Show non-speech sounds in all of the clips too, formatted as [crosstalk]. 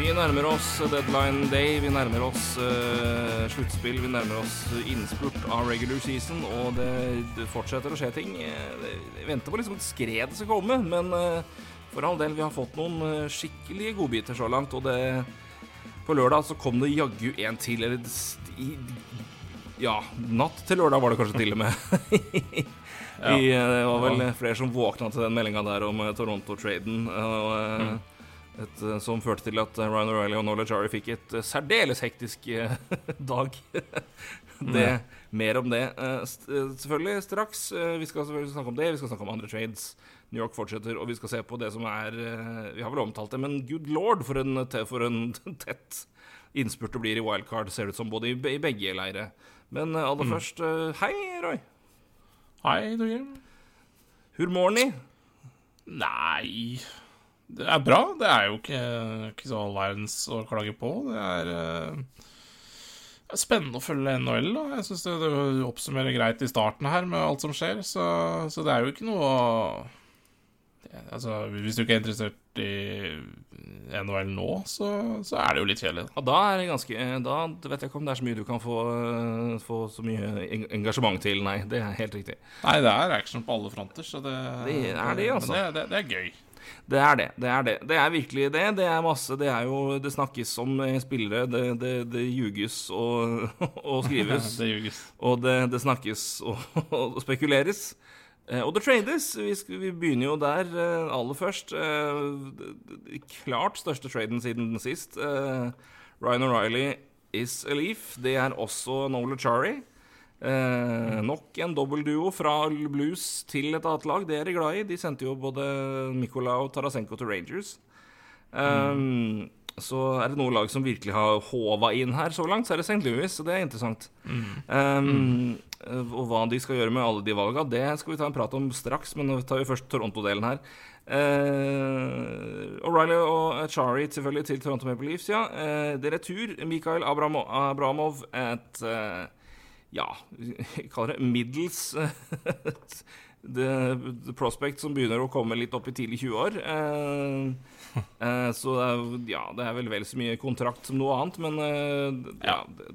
Vi nærmer oss deadline day, vi nærmer oss uh, sluttspill, vi nærmer oss innspurt av regular season, og det, det fortsetter å skje ting. Vi venter på liksom et skred som kommer, men uh, for all del, vi har fått noen uh, skikkelige godbiter så langt, og det På lørdag så kom det jaggu en til, eller i, Ja, natt til lørdag var det kanskje til og med. [laughs] I, det var vel flere som våkna til den meldinga der om Toronto-traden. og... Mm. Et, eh, som førte til at eh, Ryan O'Reilly og Nola Jari fikk et uh, særdeles hektisk [laughs] dag. [laughs] det, mer om det selvfølgelig straks. vi skal selvfølgelig snakke om det, vi skal snakke om andre trades. New York fortsetter, og vi skal se på det som er Vi har vel omtalt det, men good lord, for en, for en [laughs] tett innspurt det blir i wildcard, ser det ut som, både i, i begge leire. Men aller mm. først, hei, Roy. Hei, Torgeir. Hurmorny? Nei det er bra. Det er jo ikke, ikke så all verdens å klage på. Det er, uh, det er spennende å følge NHL. Da. Jeg syns det, det, oppsummerer greit i starten her med alt som skjer. Så, så det er jo ikke noe å altså, Hvis du ikke er interessert i NHL nå, så, så er det jo litt kjedelig. Ja, da er det ganske Da vet jeg ikke om det er så mye du kan få, få så mye engasjement til. Nei, det er helt riktig. Nei, det er action på alle fronter, så det, det er det, altså. Det, det, det er gøy. Det er det. Det er det. Det er virkelig det. Det er masse. Det er jo Det snakkes om spillere. Det, det, det ljuges og, [laughs] og skrives. [laughs] det ljuges. Og det, det snakkes og, [laughs] og, spekuleres. Eh, og det trades. Vi, vi, begynner jo der eh, aller først. Eh, klart største traden siden sist. Ryan O'Reilly is a leaf. Det er også Nola Chari. Eh, nok en dobbeltduo fra blues til et annet lag. Det er de glad i. De sendte jo både Mikola og Tarasenko til Rangers. Um, mm. Så er det noen lag som virkelig har håva inn her så langt, så er det St. Louis, og det er interessant. Mm. Um, mm. Og hva de skal gjøre med alle de valga, det skal vi ta en prat om straks, men nå tar vi først Toronto-delen her. Uh, O'Reilly og Chari selvfølgelig til Toronto Maple Leafs, ja. Uh, det er retur. Mikael Abramov, Abramov et uh, ja, jeg kaller det middels the, the, prospect som begynner å komme litt opp i tidlig 20-år. Eh, eh, så det er, ja, det er vel vel så mye kontrakt som noe annet, men eh, ja, det,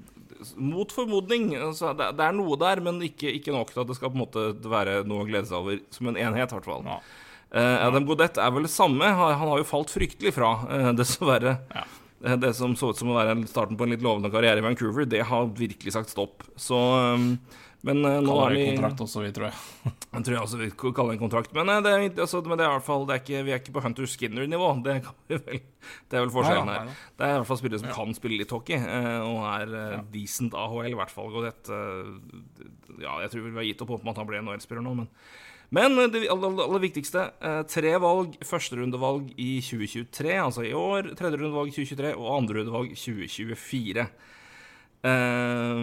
mot formodning. Altså, det, det, er noe der, men ikke, ikke, nok til at det skal på en måte være noe å glede seg over som en enhet, i hvert fall. Ja. Eh, Adam Godett er vel det samme. Han, han har jo falt fryktelig fra, eh, dessverre. Ja. Eh, det som så ut som å være starten på en litt lovende karriere i Vancouver, det har virkelig sagt stopp. Så um, men uh, nå er vi kontrakt også, vi, tror jeg. [laughs] jeg tror jeg også vi kaller det en kontrakt. Men, uh, det, er, altså, men det er i hvert fall det er ikke, vi er ikke på Hunter Skinner-nivå. Det, [laughs] det, er vel forskjellen her. Det er i hvert fall spillere som ja. kan spille litt hockey, uh, og er ja. decent AHL, i hvert fall. Og dette Ja, jeg tror vi har gitt opp håpet om at han blir NHL-spiller nå, men men eh, det aller, aller viktigste eh, tre valg. Førsterundevalg i 2023, altså i år. Tredjerundevalg 2023 og andrerundevalg 2024. Uh, eh,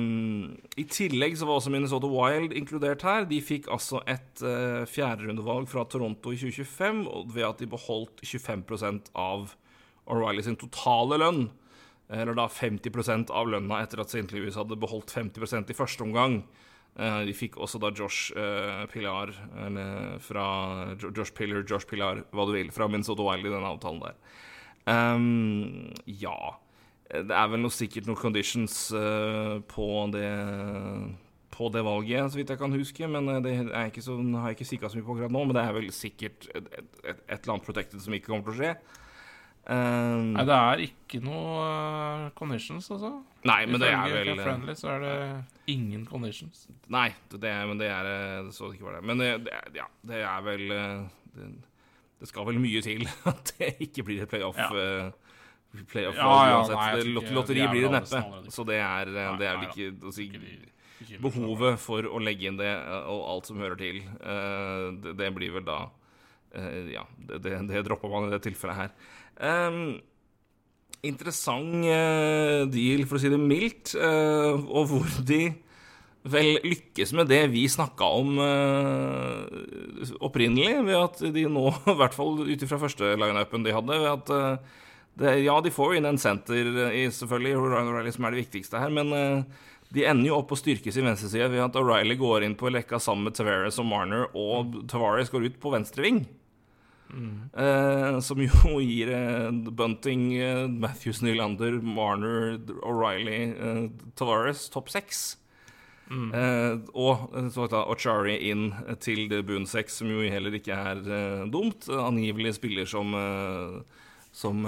I tillegg så var også Minnesota Wild inkludert her. De fikk altså et uh, fjerderundevalg fra Toronto i 2025 ved at de beholdt 25% av O'Reilly sin totale lønn. Eller da 50% av lønna etter at St. Louis hadde beholdt 50% i første omgang. Uh, de fikk også da Josh uh, Pilar eller fra Josh Pillar, Josh Pilar, hva du vil, fra Minnesota Wild i denne avtalen der. Um, ja Det er vel noe, sikkert noen conditions på det på det valget, så vidt jeg kan huske. Men det er ikke så, har jeg ikke kikka så mye på akkurat nå. Men det er vel sikkert et, et, et, eller annet protected som ikke kommer til å skje. Um, nei, det er ikke noe uh, conditions, altså. Nei, men det er vel friendly, så er det ingen conditions. Nei, det, men det er eh, Det så ikke var det. Men det, ja, det er vel eh, det, det, skal vel mye til [laughs] at det ikke blir et playoff. Ja. Uh, playoff ja, ja, uansett. Nei, lotteri blir det neppe. Så det er, det er vel ikke å si, Behovet for å legge inn det og alt som hører til, uh, det, blir vel da uh, Ja, det, det, dropper man i det tilfellet her. Um, interessant uh, deal, for å si det mildt, uh, og hvor de vel lykkes med det vi snakka om uh, opprinnelig, ved at de nå, [laughs] i hvert fall ut ifra første lineupen de hadde, ved at det, Ja, de får inn en senter i selvfølgelig Ryan O'Reilly som er det viktigste her, men de ender jo opp og styrkes i venstresida ved at O'Reilly går inn på lekka sammen med Tavares og Marner, og Tavares går ut på venstre ving. Mm. Eh, som jo [laughs] gir eh, Bunting, eh, Matthews, Nylander, Marner, O'Reilly, eh, Tavares topp seks. Mm. Eh, og så da Ochari inn til bunn seks, som jo heller ikke er eh, dumt. Angivelig spiller som som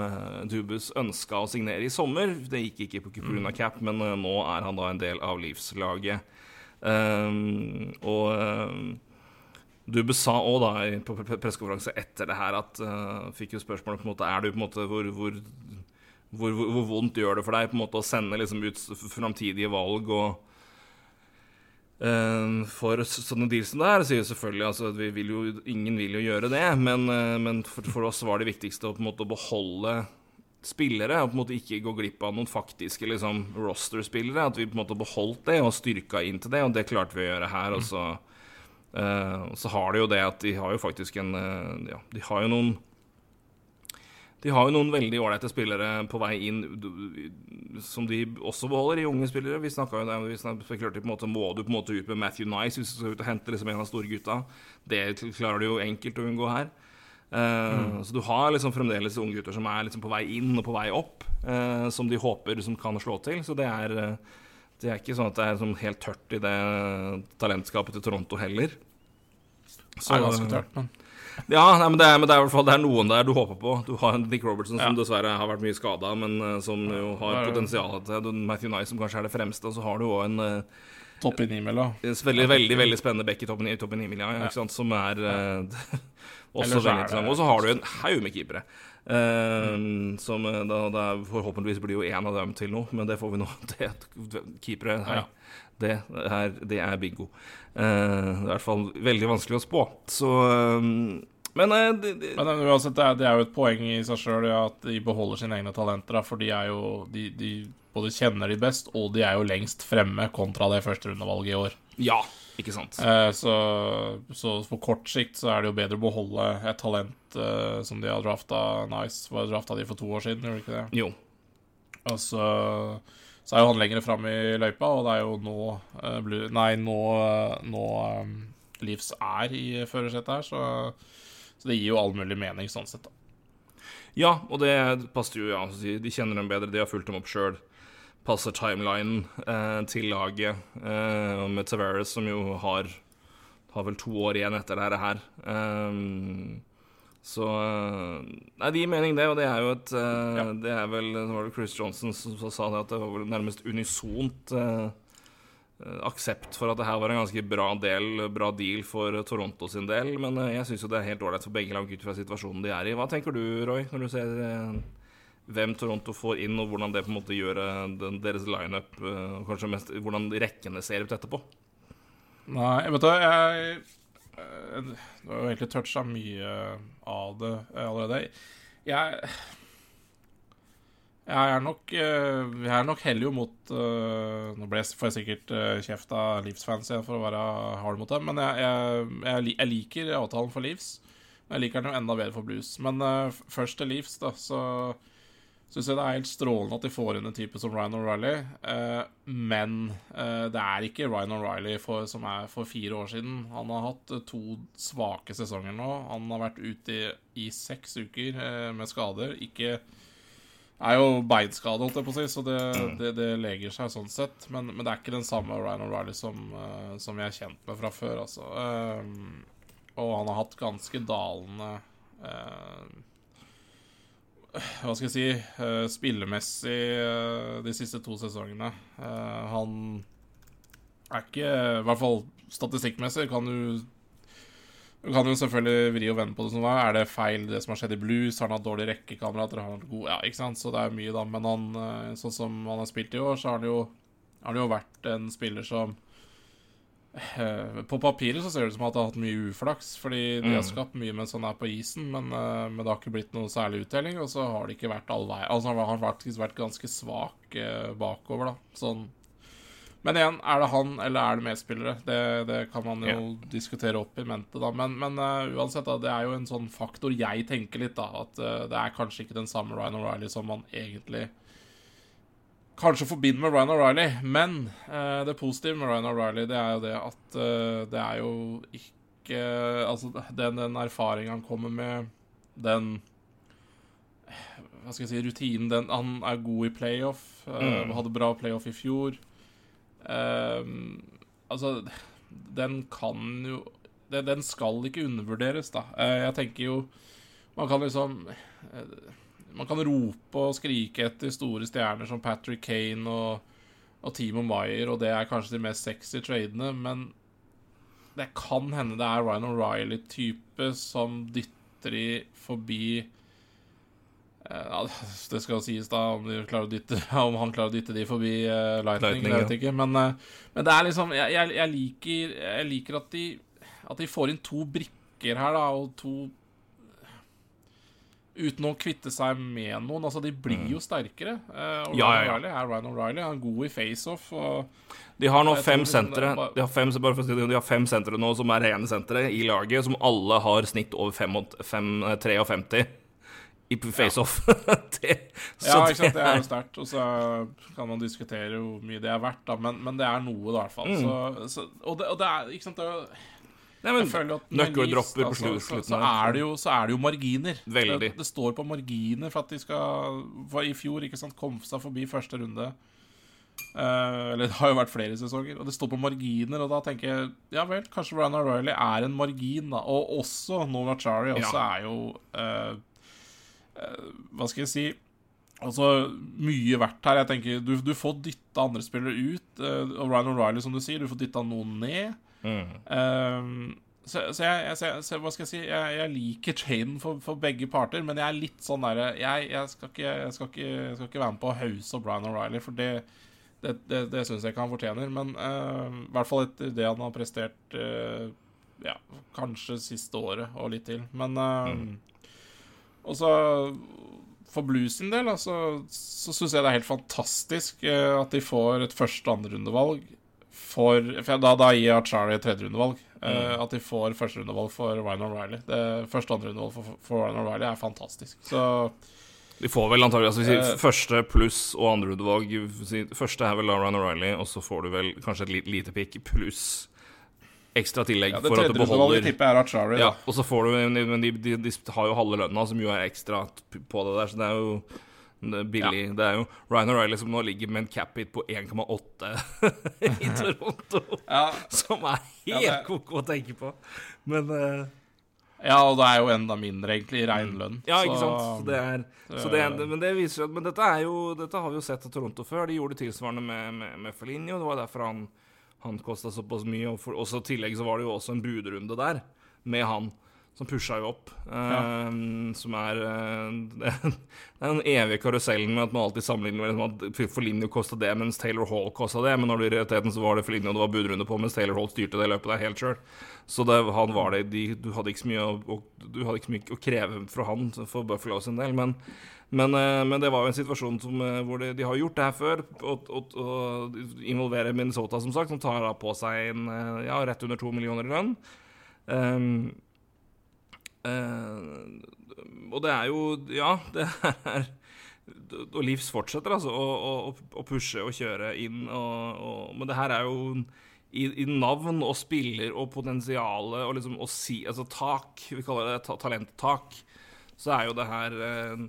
Dubus ønska å signere i sommer. Det gikk ikke pga. Mm. cap, men nå er han da en del av livslaget. Um, og Dubbe sa òg da på pressekonferanse etter det her at uh, Fikk jo spørsmålet på en måte Er du på en måte hvor, hvor, hvor, hvor vondt gjør det for deg på en måte å sende liksom ut framtidige valg og uh, For sånne deals som det her, sier jo selvfølgelig altså, vi vil jo, Ingen vil jo gjøre det, men, uh, men for, for, oss var det viktigste å på en måte beholde spillere, og på en måte ikke gå glipp av noen faktiske liksom, roster-spillere. At vi på en måte beholdt det og styrka inn til det, og det klarte vi å gjøre her. og så Uh, så har de jo det at de har jo faktisk en uh, Ja, de har jo noen De har jo noen veldig ålreite spillere på vei inn som de også beholder i unge spillere. Vi snakka jo vi spekulerte på en måte Må du på en måte ut med Matthew Nice hvis du skal ut og hente liksom en av store gutta? Det klarer du jo enkelt å unngå her. Uh, mm. Så du har liksom fremdeles unge gutter som er liksom på vei inn og på vei opp, som de håper som kan slå til. Så det er det er ikke sånn at det er sånn helt tørt i det talentskapet til Toronto heller. Så, det er ganske tørt, men Ja, nei, men, det er, men det er i hvert fall det er noen der du håper på. Du har Nick Robertson, som ja. dessverre har vært mye skada, men uh, som jo har potensial til Matthew Nye, som kanskje er det fremste. Og så har du òg en uh, Topp i nimila. Veldig, veldig veldig spennende back i toppen i, toppen i nimila, ja, som er ja. [laughs] også veldig interessant. Og så har du en haug med keepere. Uh. Som da, da, forhåpentligvis blir jo én av dem til noe, men det får vi nå. [laughs] Det, keepere her, det, er, det er bingo. Uh, det er i hvert fall veldig vanskelig å spå. Så um, men, det, det, men uansett, det er, det er, jo et poeng i seg sjøl at de beholder sine egne talenter. For de er jo de, de, både kjenner de best, og de er jo lengst fremme kontra det første rundevalget i år. Ja, ikke sant uh, så, så, på kort sikt så er det jo bedre å beholde et talent uh, som de har drafta Nice. Var drafta de for to år siden, gjorde de ikke det? Jo. Og så så er jo han lenger fram i løypa, og det er jo nå uh, Nei, nå, nå Leeds er i førersetet her, så, så, det gir jo all mulig mening sånn sett, da. Ja, og det passer jo, ja. De kjenner dem bedre, de har fulgt dem opp sjøl. Passer timelinen eh, til laget, eh, med Tavares, som jo har, har vel to år igjen etter dette her. Um, så eh, Nei, det gir mening, det. Og det er jo et eh, ja. Det er vel det var det Chris Johnson som, sa det, at det var vel nærmest unisont uh, aksept for at det her var en ganske bra, del, bra deal for Toronto sin del. Men jeg syns jo det er helt ålreit for begge lag ut fra situasjonen de er i. Hva tenker du, Roy, når du ser hvem Toronto får inn, og hvordan det på en måte gjør den, deres lineup, og kanskje mest hvordan rekkene ser ut etterpå? Nei, vet du, jeg du har jo egentlig toucha mye av det allerede. Jeg jeg er nok eh, Jeg er nok heller jo mot Nå jeg, får jeg sikkert kjeft av Leeds-fans for å være hard mot dem, men jeg, jeg, jeg, liker avtalen for Leeds. Jeg liker den jo enda bedre for Blues. Men først til Leeds, da, så syns jeg det er helt strålende at de får inn en type som Ryan O'Reilly. Eh, men eh, det er ikke Ryan O'Reilly som er for fire år siden. Han har hatt uh, to svake sesonger nå. Han har vært ute i, i seks uker med skader. Ikke er jo beinskade, holdt jeg på å si, så det, mm. det, det leger seg sånn sett. Men, men, det er ikke den samme Ryan O'Reilly som, som jeg er kjent med fra før, altså. og han har hatt ganske dalende hva skal jeg si uh, Spillemessig uh, de siste to sesongene. Uh, han er ikke I hvert fall statistikkmessig kan du kan jo selvfølgelig vri og vende på det som var. Er det feil det som har skjedd i Blues? Har han hatt dårlige rekkekamerater? Har han god Ja, ikke sant? Så det er mye, da. Men han, sånn som han har spilt i år, så har han jo, har han jo vært en spiller som Eh, på papiret så ser det ut som at det har hatt mye uflaks, fordi de har mm. skapt mye mens han er på isen, men, eh, men, det har ikke blitt noe særlig uttelling. Og så har det ikke vært all vei Altså Han har faktisk vært ganske svak eh, bakover, da. Sånn Men igjen, er det han eller er det medspillere? Det, det kan man jo yeah. diskutere opp i mente, da. Men, men uh, uansett, da, det er jo en sånn faktor jeg tenker litt, da. At uh, det er kanskje ikke den samme Ryan O'Reilly som man egentlig kanskje forbinder med Ryan O'Reilly. Men uh, det positive med Ryan O'Reilly, det er jo det at det er jo ikke Altså, den, den erfaringen han kommer med, den hva skal jeg si, rutinen den, Han er god i playoff. Mm. Uh, hadde bra playoff i fjor. Uh, altså, den kan jo den, den, skal ikke undervurderes, da. Uh, jeg tenker jo Man kan liksom Man kan rope og skrike etter store stjerner som Patrick Kane og, og Timo Maier, og det er kanskje de mest sexy tradene, men det kan hende det er Ryan O'Reilly-type som dytter de forbi Eh, ja, [laughs] det skal sies da om, dytte, [laughs] om, han klarer å dytte de forbi uh, Lightning, Lightning, jeg vet ikke. Men, uh, men, det er liksom Jeg, jeg, jeg, liker, jeg liker, at de, at de får inn to brikker her, da, og to Uten å kvitte seg med noen. Altså, de blir jo mm. sterkere. Uh, ja, ja, ja. er Ryan O'Reilly er god i faceoff. De har nå fem sentre de har fem, si det, de har fem sentre nå som er rene sentre i laget, som alle har snitt over 53 i faceoff. ja, [laughs] ikke sant. Det er jo [laughs] sterkt. Og så kan man diskutere hvor mye det er verdt, da. Men, men det er noe, da, i hvert fall. Mm. Så, så, og, det, og, det, er Ikke sant. Det er, Nøkkeldropper på slutten. Så, så, er det jo, så er det jo marginer. Veldig. Det, det, står på marginer for at de skal For i fjor ikke sant, kom seg forbi første runde. Uh, eller det har jo vært flere sesonger, og det står på marginer. Og da tenker jeg ja vel, kanskje Ryan O'Reilly er en margin, da. Og også Nova Chari også ja. er jo uh, uh, hva skal jeg si Altså, mye verdt her. Jeg tenker, Du, du får dytta andre spillere ut. Og Ryan O'Reilly, som du sier, du får dytta noen ned. Mm. Um, så, så, jeg, jeg, så, hva skal jeg si Jeg, jeg liker traden for, for, begge parter, men jeg er litt sånn derre jeg, jeg, skal ikke, jeg, skal ikke, jeg skal ikke være med på å hause Brian O'Reilly, for det, det, det, det syns jeg ikke han fortjener. Men uh, i hvert fall etter det han har prestert Ja, kanskje siste året og litt til. Men mm. Og så for Blues sin del altså, så syns jeg det er helt fantastisk uh, at de får et første- og andrerundevalg for, for Da, da gir Achari et tredjerundevalg. Uh, mm. At de får førsterundevalg for Ryan O'Reilly. Det første- og andrerundevalg for, for Ryan O'Reilly er fantastisk. Så de får vel antagelig altså, si, uh, Første pluss og andre andrerundevalg Første er vel Ryan O'Reilly, og så får du vel kanskje et lite pick pluss ekstra tillegg ja, for at du beholder er Achari, ja, Og så får du Men de, de, de, har jo halve lønna, som jo er ekstra på det der, så det er jo billig. Ja. Det er jo Ryan O'Reilly som nå ligger med en cap hit på 1,8 [laughs] i Toronto. ja. Som er helt ja, ko-ko å tenke på. Men uh, Ja, og det er jo enda mindre, egentlig, i rein mm. lønn. Ja, ikke sant. Det er, så det er, men det viser at Men dette jo Dette har vi jo sett av Toronto før. De gjorde det tilsvarende med, med, med Felinio. Det var derfor han han kosta såpass mye. Og for, også i tillegg så var det jo også en budrunde der med han, som pusha jo opp. Ja. Uh, som er [laughs] uh, den evige karusellen med at man alltid sammenligner med at Forlinjo kosta det, mens Taylor Hall kosta det. Men når det i realiteten så var det Forlinjo det var budrunde på, mens Taylor Hall styrte det løpet der helt sjøl. Så det, han var det de, Du hadde ikke så mye å, du hadde ikke så mye å kreve fra han for Buffalo sin del. men men, eh, men, det var jo en situasjon som, eh, hvor de, de, har gjort det her før, og, involverer Minnesota, som sagt, som tar på seg en, eh, ja, rett under to millioner i lønn. Um, uh, og det er jo Ja, [laughs] det er Og Livs fortsetter altså å, å, å pushe og kjøre inn, og, men det her er jo i, i, navn og spiller og potensialet og liksom å si Altså tak, vi kaller det ta, talenttak, så er jo det her eh,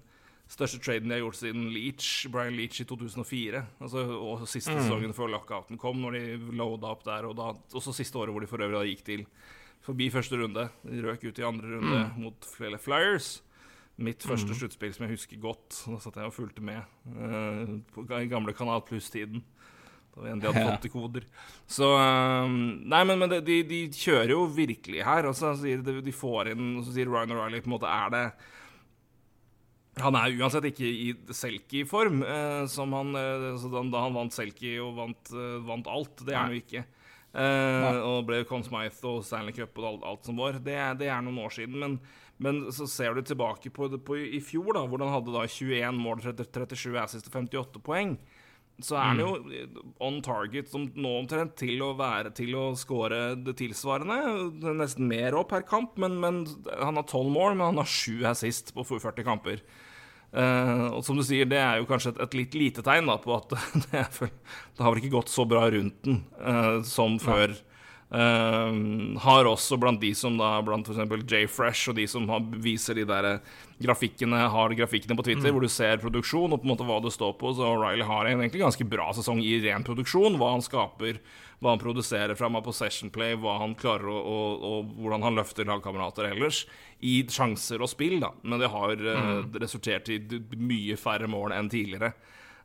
største traden de har gjort siden Leach, Brian Leach i 2004. Altså, og siste mm. sesongen før lockouten kom, når de loada opp der. Og da, også siste året hvor de for øvrig gikk til forbi første runde. De røk ut i andre runde mm. mot flere Flyers. Mitt første mm. sluttspill som jeg husker godt. Da satt jeg og fulgte med uh, på, gamle Kanal Pluss-tiden. Da vi endelig hadde fått koder. Så um, Nei, men, men de, de, kjører jo virkelig her. Og så sier de, de får inn Så sier Ryan O'Reilly på en måte Er det han er uansett ikke i Selkie-form, eh, som han eh, da, da, han vant Selkie og vant, eh, vant, alt. Det er han jo ikke. Eh, og ble Conn Smythe og Stanley Cup og alt, alt som var. Det, det, er noen år siden. Men, men, så ser du tilbake på, på i fjor, da, hvor han hadde da 21 mål, 37 assist og 58 poeng. så er han jo on target som nå omtrent til å være til å score det tilsvarende. Nesten mer opp per kamp, men, men han har tolv mål, men han har sju assist på 40 kamper. Uh, og som du sier, det er jo kanskje et, et litt lite tegn da, på at [laughs] det, det, har vel ikke gått så bra rundt den uh, som før. Ja. Uh, har også blant de som da Blant f.eks. J-Fresh og de som har, viser de der grafikkene har grafikkene på Twitter, mm. hvor du ser produksjon og på en måte hva det står på. Så O'Reilly har en egentlig ganske bra sesong i ren produksjon. Hva han skaper, hva han produserer fra session play, hva han klarer å, og, og hvordan han løfter lagkamerater ellers. I sjanser og spill, da. Men det har uh, resultert i mye færre mål enn tidligere.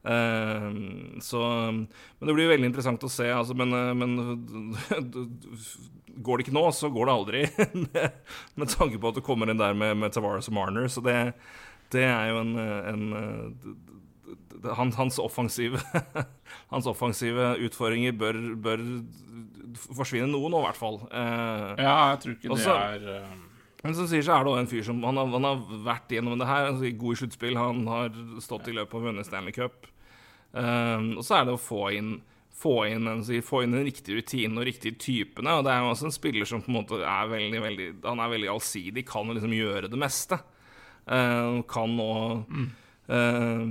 Uh, så Men det blir veldig interessant å se. Altså, men, uh, men [laughs] går det ikke nå, så går det aldri. [laughs] med tanke på at du kommer inn der med, med Tavares og Marner. Så det, det er jo en, en han, hans, offensive, [laughs] hans offensive utfordringer bør, bør forsvinne noe nå, i hvert fall. Uh, ja, jeg tror ikke også, det er. Men som sier så er det også en fyr som Han har, han har vært gjennom det her. Altså, god i sluttspill. Han har stått i løpet og vunnet Stanley Cup. Um, og så er det å få inn, få inn, en, få inn den riktige rutinen og riktige typene. Og det er jo også en spiller som på en måte er veldig, veldig Han er veldig allsidig, kan liksom gjøre det meste. Uh, kan nå mm. uh,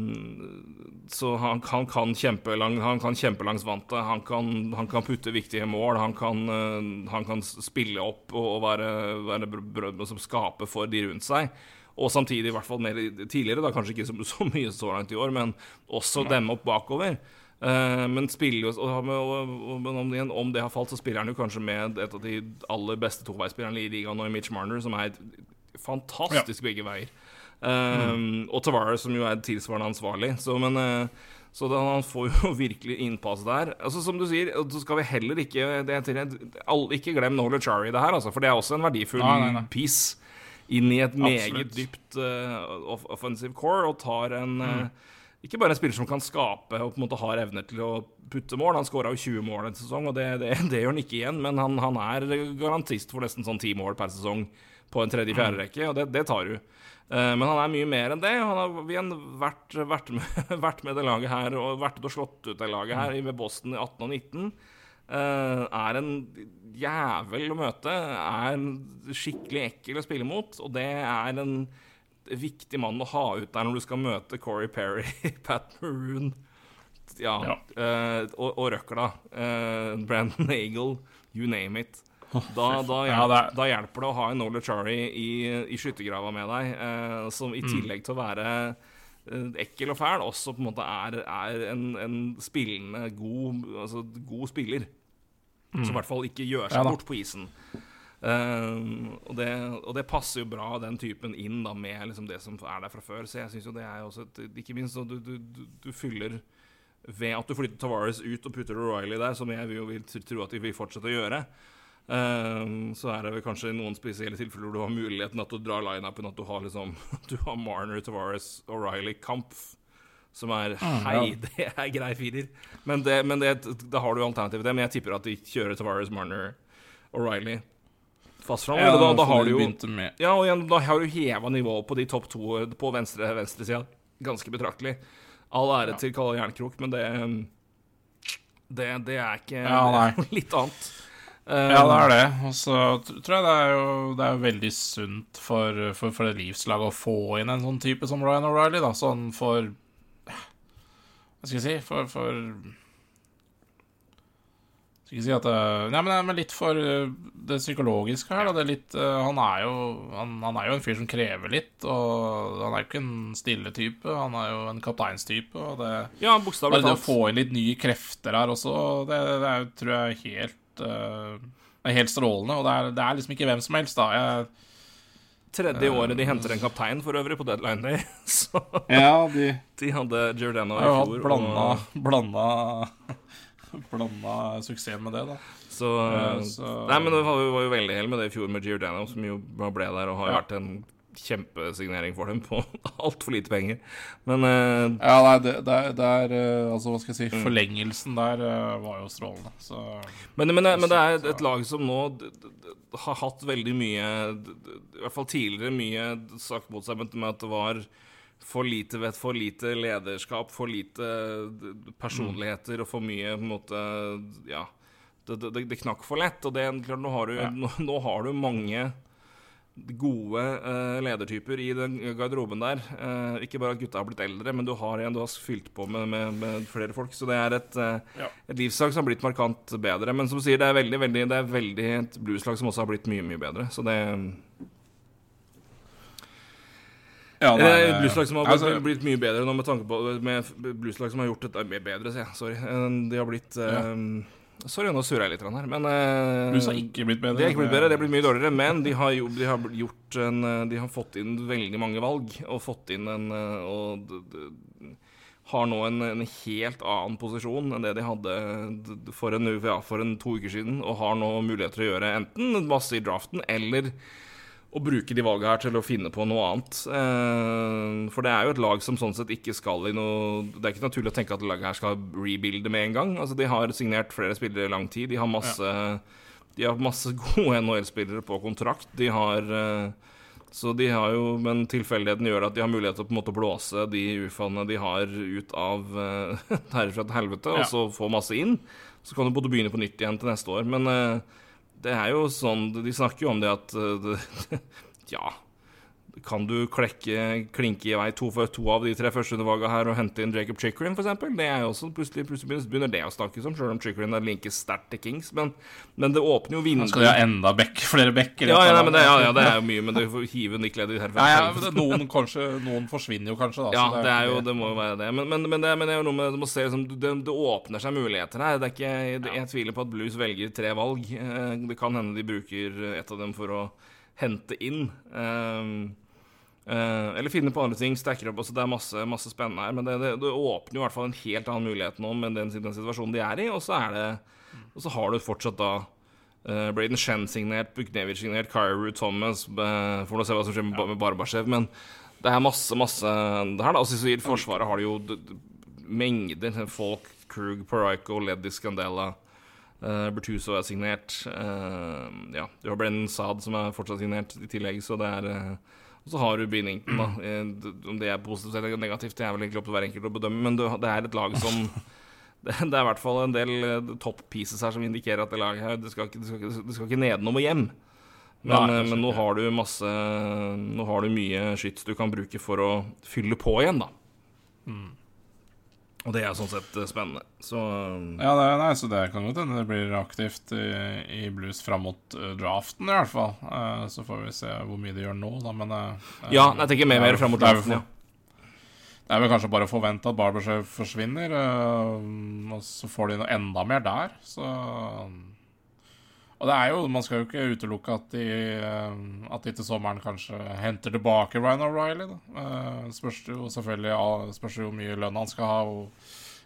Så han, han, kan kjempelang, han kan kjempe langs vantet. Han kan, han kan putte viktige mål. Han kan, uh, han kan spille opp og, og være, være, som skape for de rundt seg. Og samtidig, i hvert fall mer tidligere, da, kanskje ikke så, [laughs] så mye så langt i år, men også demme opp bakover. Uh, men spiller jo og, og, og, om, det, om, det har falt, så spiller han jo kanskje med et av de aller beste toveisspillerne i ligaen i Mitch Marner, som er fantastisk ja. begge veier. Uh, mm. Og Tavares, som jo er tilsvarende ansvarlig. Så, men, uh, så da, han får jo [laughs] virkelig innpass der. Altså, som du sier, så skal vi heller ikke det, Ikke glem Nola Chari i det her, altså, for det er også en verdifull nei, nei, nei. piece inn i et meget dypt uh, offensive core og tar en uh, Ikke bare en spiller som kan skape og på en måte har evner til å putte mål. Han skåra jo 20 mål en sesong, og det, det, [laughs] det, gjør han ikke igjen. Men han, han er garantist for nesten sånn 10 mål per sesong på en tredje-fjerde mm. rekke, og det, det tar du. Uh, men han er mye mer enn det. Han har igjen vært, vært, med, [laughs] vært med det laget her og vært og slått ut det laget her ved Boston i 18 og 19. Uh, er en jævel å møte. Er skikkelig ekkel å spille mot. Og det er en viktig mann å ha ut der når du skal møte Corey Perry, [laughs] Pat Maroon ja, ja. Uh, og, og røkla. Uh, Brandon Nagel, you name it. Da, da, hjelper, ja, da, hjelper det å ha en Nola Charlie i, i skyttergrava med deg, som i mm. tillegg til å være ekkel og fæl, også på en måte er, er en, en, spillende, god, altså, god spiller. Mm. Som i hvert fall ikke gjør seg ja, bort på isen. Uh, og, det, og, det, passer jo bra, den typen, inn da med liksom det som er der fra før. Så jeg syns jo det er også et, Ikke minst du, du, du, du, fyller Ved at du flytter Tavares ut og putter O'Reilly der, som jeg vil, vil tro at de vil fortsette å gjøre, uh, så er det vel kanskje noen spesielle tilfeller hvor du har muligheten at du drar lineupen, at du har liksom [laughs] Du har Marner, Tavares, O'Reilly, Kampf som er mm, Hei, ja. [laughs] det er grei firer. Men, det, men det, da har du alternativet til det. Men jeg tipper at de kjører Tavares, Marner og Riley fast fram. Ja, da, da, har du jo Ja, og igjen, da har du heva nivået på de topp to på venstre venstresida ganske betraktelig. All ære ja. til Kalle Jernkrok, men det, det, det er ikke ja, [laughs] litt annet. Ja, det er det. Og så tror jeg det er jo det er veldig sunt for, for, for det livslaget å få inn en sånn type som Ryan O'Reilly. da Sånn for hva skal jeg si For, for Skal ikke si at det, Nei, men, men, litt for eh, det psykologiske her. Da. Det er litt, han, er jo, han, han, er jo en fyr som krever litt. Og han er jo ikke en stille type. Han er jo en kapteinstype. Og det, ja, bokstavelig talt. Det å få inn litt nye krefter her også, det, det er, tror jeg er helt, uh, er helt strålende. Og det er, det er, liksom ikke hvem som helst, da. Jeg Tredje året de henter en kaptein for øvrig på deadline day. [laughs] Så ja, de, de hadde Giordano i fjor. Blanda, og... blanda, [laughs] blanda suksess med det, da. Så, uh, så... Nei, men det var, var jo veldig heldige med det i fjor med Giordano, som jo ble der og har ja. vært en kjempesignering for dem på [laughs] altfor lite penger. Men uh, Ja, nei, det, det, det er uh, Altså, hva skal jeg si mm. Forlengelsen der uh, var jo strålende. Så, men, men, men, det er et lag som nå har hatt veldig mye I hvert fall tidligere mye sagt mot seg med at det var for lite vett, for lite lederskap, for lite personligheter og for mye på en måte Ja. Det, det, det knakk for lett. Og det, klart, nå, har du, Ja. nå, nå har du mange gode uh, ledertyper i den garderoben der. Uh, ikke bare at gutta har blitt eldre, men du har igjen, du har fylt på med, med, med flere folk. Så det er et, uh, Ja. et livslag som har blitt markant bedre. Men som du sier, det er veldig, veldig, det er veldig et blueslag som også har blitt mye, mye bedre. Så det Ja, nei, det- blueslag som har blitt, altså, blitt mye bedre nå med tanke på med blueslag som har gjort dette bedre, sier jeg. Sorry. Eh, De har blitt eh, Sorry, nå surrer jeg litt her, men eh, Blues har ikke blitt bedre. Det har ikke blitt bedre, det blitt mye dårligere, men de har, jo, de har gjort en eh, De har fått inn veldig mange valg, og fått inn en eh, Og de, de, har nå en, en helt annen posisjon enn det de hadde for en, ja, for en to uker siden, og har nå mulighet til å gjøre enten masse i draften eller å bruke de valgene her til å finne på noe annet. Eh, for det er jo et lag som sånn sett ikke skal i noe Det er ikke naturlig å tenke at laget her skal rebuilde med en gang. Altså, de har signert flere spillere i lang tid. De har masse, de har masse [laughs] gode NHL-spillere på kontrakt. De har eh, Så de har jo Men tilfeldigheten gjør at de har mulighet til å på en måte blåse de ufaene de har, ut av [laughs] uh, herfra til helvete, Ja. og så få masse inn. Så kan du både begynne på nytt igjen til neste år. Men eh, det er jo sånn De snakker jo om det at eh, det, [laughs] Ja. Kan du klekke, klinke i vei to, for to av de tre første undervalgene her og hente inn Jacob Chikrin, f.eks.? Det er jo også plutselig, plutselig begynner det å snakkes om, sjøl om Chikrin er linket sterkt til Kings. Men, men det åpner jo vinduet Skal de ha enda bekk, flere bekker? ja, ja, nei, det, ja, ja, det er jo mye, men det får hive Nick Leddy her. Ja, det, noen, kanskje, noen forsvinner jo kanskje, da. Ja, det er jo, det må jo være det. Men, men, men, det, men det er jo noe med Du må se liksom, det, det åpner seg muligheter her. Det er ikke, jeg, jeg tviler på at Blues velger tre valg. Eh, Det kan hende de bruker et av dem for å hente inn. Um, eh, eller finne på andre ting, stacker opp. Altså, det er masse, masse spennende her. Men det, det, det åpner jo i hvert fall en helt annen mulighet nå med den, den situasjonen de er i. Og så er det Og så har du fortsatt da uh, Braden Shen signert, Buknevic signert, Kyru Thomas uh, Får nå se hva som skjer med, med Barbashev. Men det er masse, masse det her, da. Altså, I Forsvaret har de jo mengder. Folk, Krug, Parayko, Leddy, Scandella. Uh, Bertuso er signert. Uh, ja, du har Brennan Saad som er fortsatt signert i tillegg, så det er uh, Og så har du Binnington, da. Eh, Om det er positivt eller negativt, det er vel egentlig opp til hver enkelt å bedømme, men det er et lag som [laughs] det, det er i hvert fall en del uh, top pieces her som indikerer at det laget her Det skal ikke, det skal ikke, det skal ikke nedenom og hjem. Men, Nei, uh, men nå har du masse Nå har du mye skyts du kan bruke for å fylle på igjen, da. Og det er sånn sett uh, spennende. Så um, Ja, det, nei, så det kan godt hende det blir aktivt i, i blues fram mot eh, draften, i hvert fall. Eh, så får vi se hvor mye de gjør nå, da, men eh, Ja, jeg tenker mer, det er mer fram mot det draften, ja. Det er vel kanskje bare å forvente at Barbershave forsvinner, eh, og så får de noe enda mer der, så Og det er jo Man skal jo ikke utelukke at de, eh, at de til sommeren kanskje henter tilbake Ryan O'Reilly. Eh, spørs jo selvfølgelig Spørs jo hvor mye lønn han skal ha, og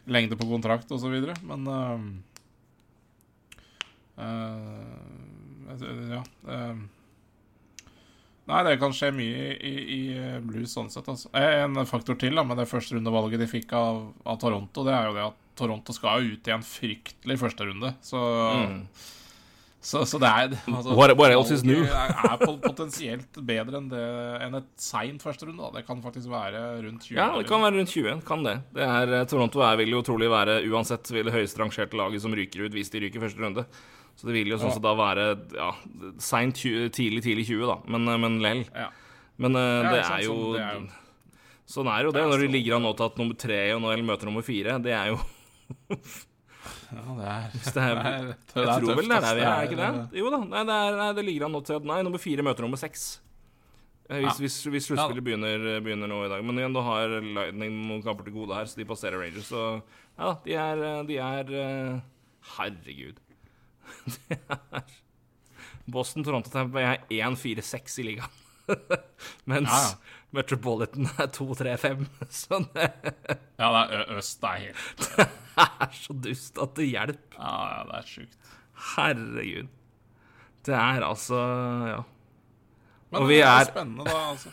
lengde på kontrakt videre, men uh, uh, Ja. Uh, Nei, det kan skje mye i, i i blues sånn sett. Altså. En faktor til da, med det første rundevalget de fikk av, av Toronto, det er jo det at Toronto skal ut i en fryktelig første runde. Så, Mm. Så, så det er altså, What- what else is new? er, er potensielt bedre enn, det, enn et seint første runde. Da. Det kan faktisk være rundt 20. Ja, det kan være rundt 20. Kan det. det er, eh, Toronto er, vil jo trolig være uansett vil det høyest rangerte laget som ryker ut hvis de ryker første runde. Så det vil jo sånn Ja. så da være ja, seint tidlig, tidlig 20, da. Men, eh, men lell. Ja. Men uh, det er sant, jo sånn, det er jo- Sånn er jo det når de ligger an nå til at nummer tre og NHL møter nummer fire. Det er jo [laughs] Ja, det er, det er, [laughs] det er, Jeg det er tror vel det er der vi er, ikke det? Jo da. Nei, er, nei, det ligger an nå til at Nei, nummer fire møter nummer seks. Eh, Hvis, hvis, hvis sluttspillet begynner, begynner nå i dag. Men igjen, da har Lightning noen kamper til gode her, så de passerer Rangers. Så ja de er, eh, de er eh, Herregud. [laughs] Det er Boston, Toronto, Tampa Bay er 1-4-6 i ligaen. [laughs] Mens Ja, ja. Metropolitan er 2-3-5. [laughs] Så det Ja, det er øst. Det er helt [laughs] Det er så dust at det hjelper. Ja, ja, det er sjukt. Herregud. Det er altså Ja. Men Og vi det er er- spennende, da, altså.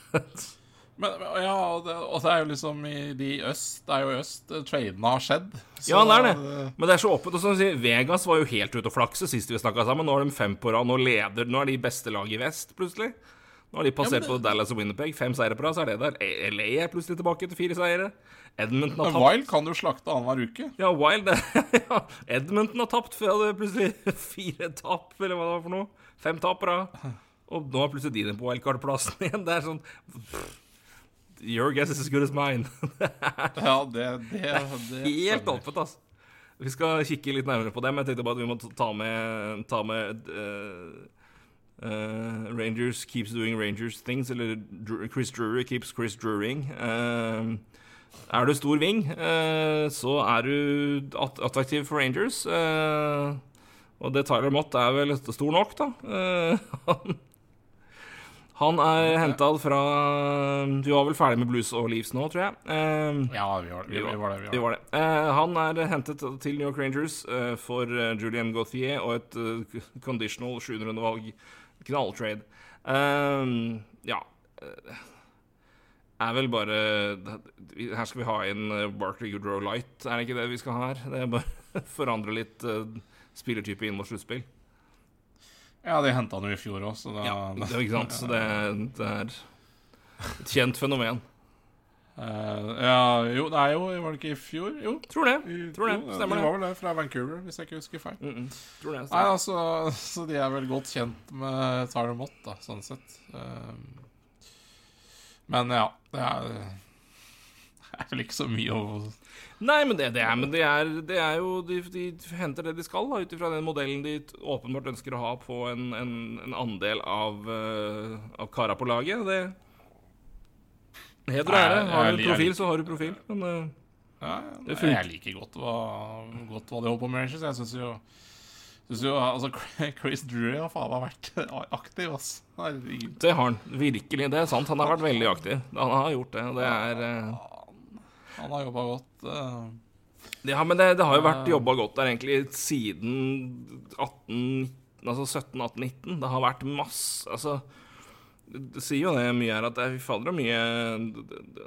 Men, ja, og det, og det er jo liksom i de øst Det er jo øst eh, tradene har skjedd. Ja, det er det. Men det er så åpent. Og sånn å si, Vegas var jo helt ute å flakse sist vi snakka sammen. Nå har de fem på rad. Nå leder Nå er de beste laget i vest, plutselig. Nå har de passert på Dallas og Winnerpeg. Fem seire på rad, så er det der. LA er plutselig tilbake til fire seire. Edmonton har Men tapt. Wild kan du slakte annenhver uke. Ja, Wild [laughs] ja. Edmonton har tapt før hadde plutselig [laughs] fire tap, eller hva det var for noe. Fem tap på rad. Og nå er plutselig de på wildcard-plassen [laughs] igjen. Det er sånn Your guess is as good as mine. Ja, det, det, det Helt åpent, altså. Vi skal kikke litt nærmere på det, men jeg tenkte bare at vi må ta med, ta med eh, eh, Rangers keeps doing Rangers things, eller Chris Drury keeps Chris Druring. Uh, er du stor ving, uh, så er du att attraktiv for Rangers. eh, og det Tyler Mott er vel stor nok, da. Eh, [laughs] han, han er henta fra Vi var vel ferdig med Blues og Leaves nå, tror jeg. Eh, Ja, vi var, vi, vi var det. Vi var. det. Eh, han er hentet til New York Rangers eh, for eh, Julian Gauthier og et eh, conditional 700-valg knalltrade. Um, ja eh, Er vel bare Her skal vi ha inn uh, Barkley Goodrow Light, er det ikke det vi skal ha her? Det er bare [laughs] forandre litt uh, spillertype inn mot sluttspill. Ja, de henta han jo i fjor òg, så da Ja, det ikke sant? Så [laughs] det, det er et kjent fenomen. Eh, Ja, jo, det er jo Var det ikke i fjor? Jo. Tror det. Tror det. jo, Stemmer de det. var vel det, fra Vancouver, hvis jeg ikke husker feil. Mm -mm. Tror det Nei, altså, så de er vel godt kjent med Tyler Mott, da, sånn sett. Uh, men ja, det er, det er vel ikke så mye å Nei, men det, det, er, men det, er, det er jo De, de henter det de skal, ut ifra den modellen de åpenbart ønsker å ha på en, en, en andel av, uh, av kara på laget. Det Heder og ære. Har du profil, så har du profil. Men eh, ja, Det funker. Jeg liker godt hva, godt hva de holder på med Rangers. Jeg syns jo Synes jo, altså Chris Drury har faen meg vært aktiv, ass. Herregud. det har han virkelig. Det er sant. Han har vært veldig aktiv. Han har gjort det. Det er eh, Han har jobba godt. eh. Ja, men det, det har jo vært jobba godt der egentlig siden 18, altså 17, 18, 19. Det har vært masse Altså, det, sier jo det mye her at det fy fader så mye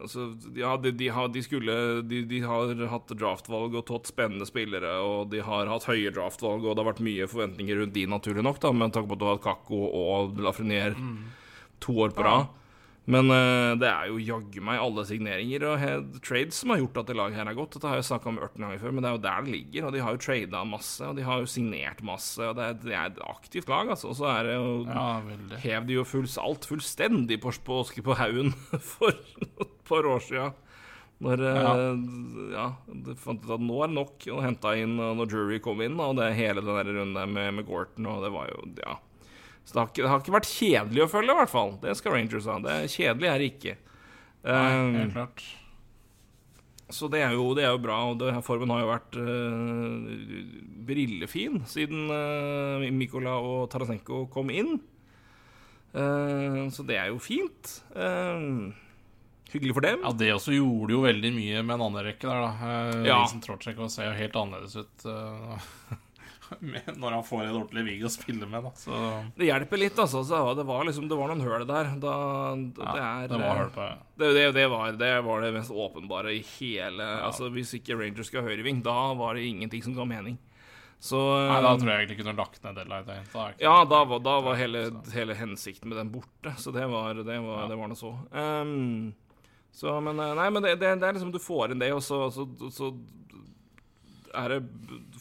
altså, Ja, de, de, har, de skulle de, de har hatt draftvalg og tatt spennende spillere, og de har hatt høye draftvalg, og det har vært mye forventninger rundt de, naturlig nok, da, med tanke på at du har hatt Kakko og Lafreniere to år på rad. Men uh, det er jo jaggu meg alle signeringer og head trades som har gjort at det laget her er godt. Dette har jeg snakka om 18 ganger før, men det er jo der det ligger. Og de har jo trada masse, og de har jo signert masse. Og det er, det er et aktivt lag, altså. Og så er det jo Ja. Hev de jo fulls, alt fullstendig på, åske på haugen [laughs] for et par år sia. Når ja. ja, de fant ut at nå er det nok, og henta inn og når Jury kom inn, og det hele den der runden med, med Gorton, og det var jo Ja. Så det har, ikke, det har ikke vært kjedelig å følge, i hvert fall. Det skal Rangers ha. Det er Kjedelig er det ikke. Nei, Um, helt klart. så det er, jo, det er jo bra, og det, formen har jo vært uh, brillefin siden uh, Mikola og Tarasenko kom inn. Uh, så det er jo fint. Uh, hyggelig for dem. Ja, det også gjorde jo veldig mye med en annen rekke der, da. Ja. Vincent Trocek ser jo helt annerledes ut [laughs] når han får en ordentlig vigg å spille med, da. Så Det hjelper litt, altså. Så det var liksom Det var noen høl der. Da, ja, det, er, det var høl på det. Det, det, var, det var det mest åpenbare i hele Altså Hvis ikke Rangers skal ha høyreving, da var det ingenting som ga mening. Så Nei, da tror jeg egentlig kunne lagt ned Deadlight. Da, da ikke- Ja, da var, da var hele, hele hensikten med den borte. Så det var, det var, det var noe så. Um, så men eh, Nei, men det, det, det er liksom Du får inn det, og så, så, så er det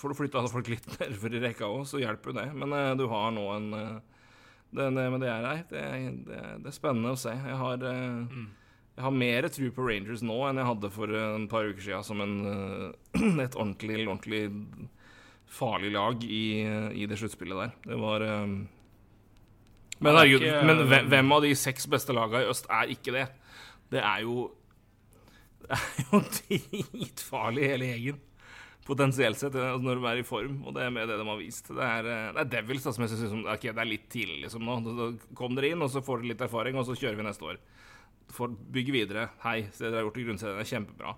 Får du flytta folk litt [laughs] nedover i rekka òg, så hjelper jo det. Men eh, du har nå en eh, det, Men det er nei, det, det, det er spennende å se. Jeg har mm. Jeg har mer tro på Rangers nå enn jeg hadde for en par uker siden som en, eh, [clears throat] et ordentlig, ordentlig farlig lag i, i det sluttspillet der. Det var eh, Men er herregud, men hvem, hvem av de seks beste lagene i øst er ikke det? Det er jo [laughs] Det er jo [laughs] dritfarlig, hele gjengen. Potensielt sett, eh, når de er i form, og det er med det de har vist. Det er, eh, det er Devils da, som jeg syns okay, det er litt tidlig liksom nå. Da- Kom dere inn, og så får dere litt erfaring, og så kjører vi neste år. For, bygge videre. Hei, se dere har gjort i grunnserien. Det er kjempebra.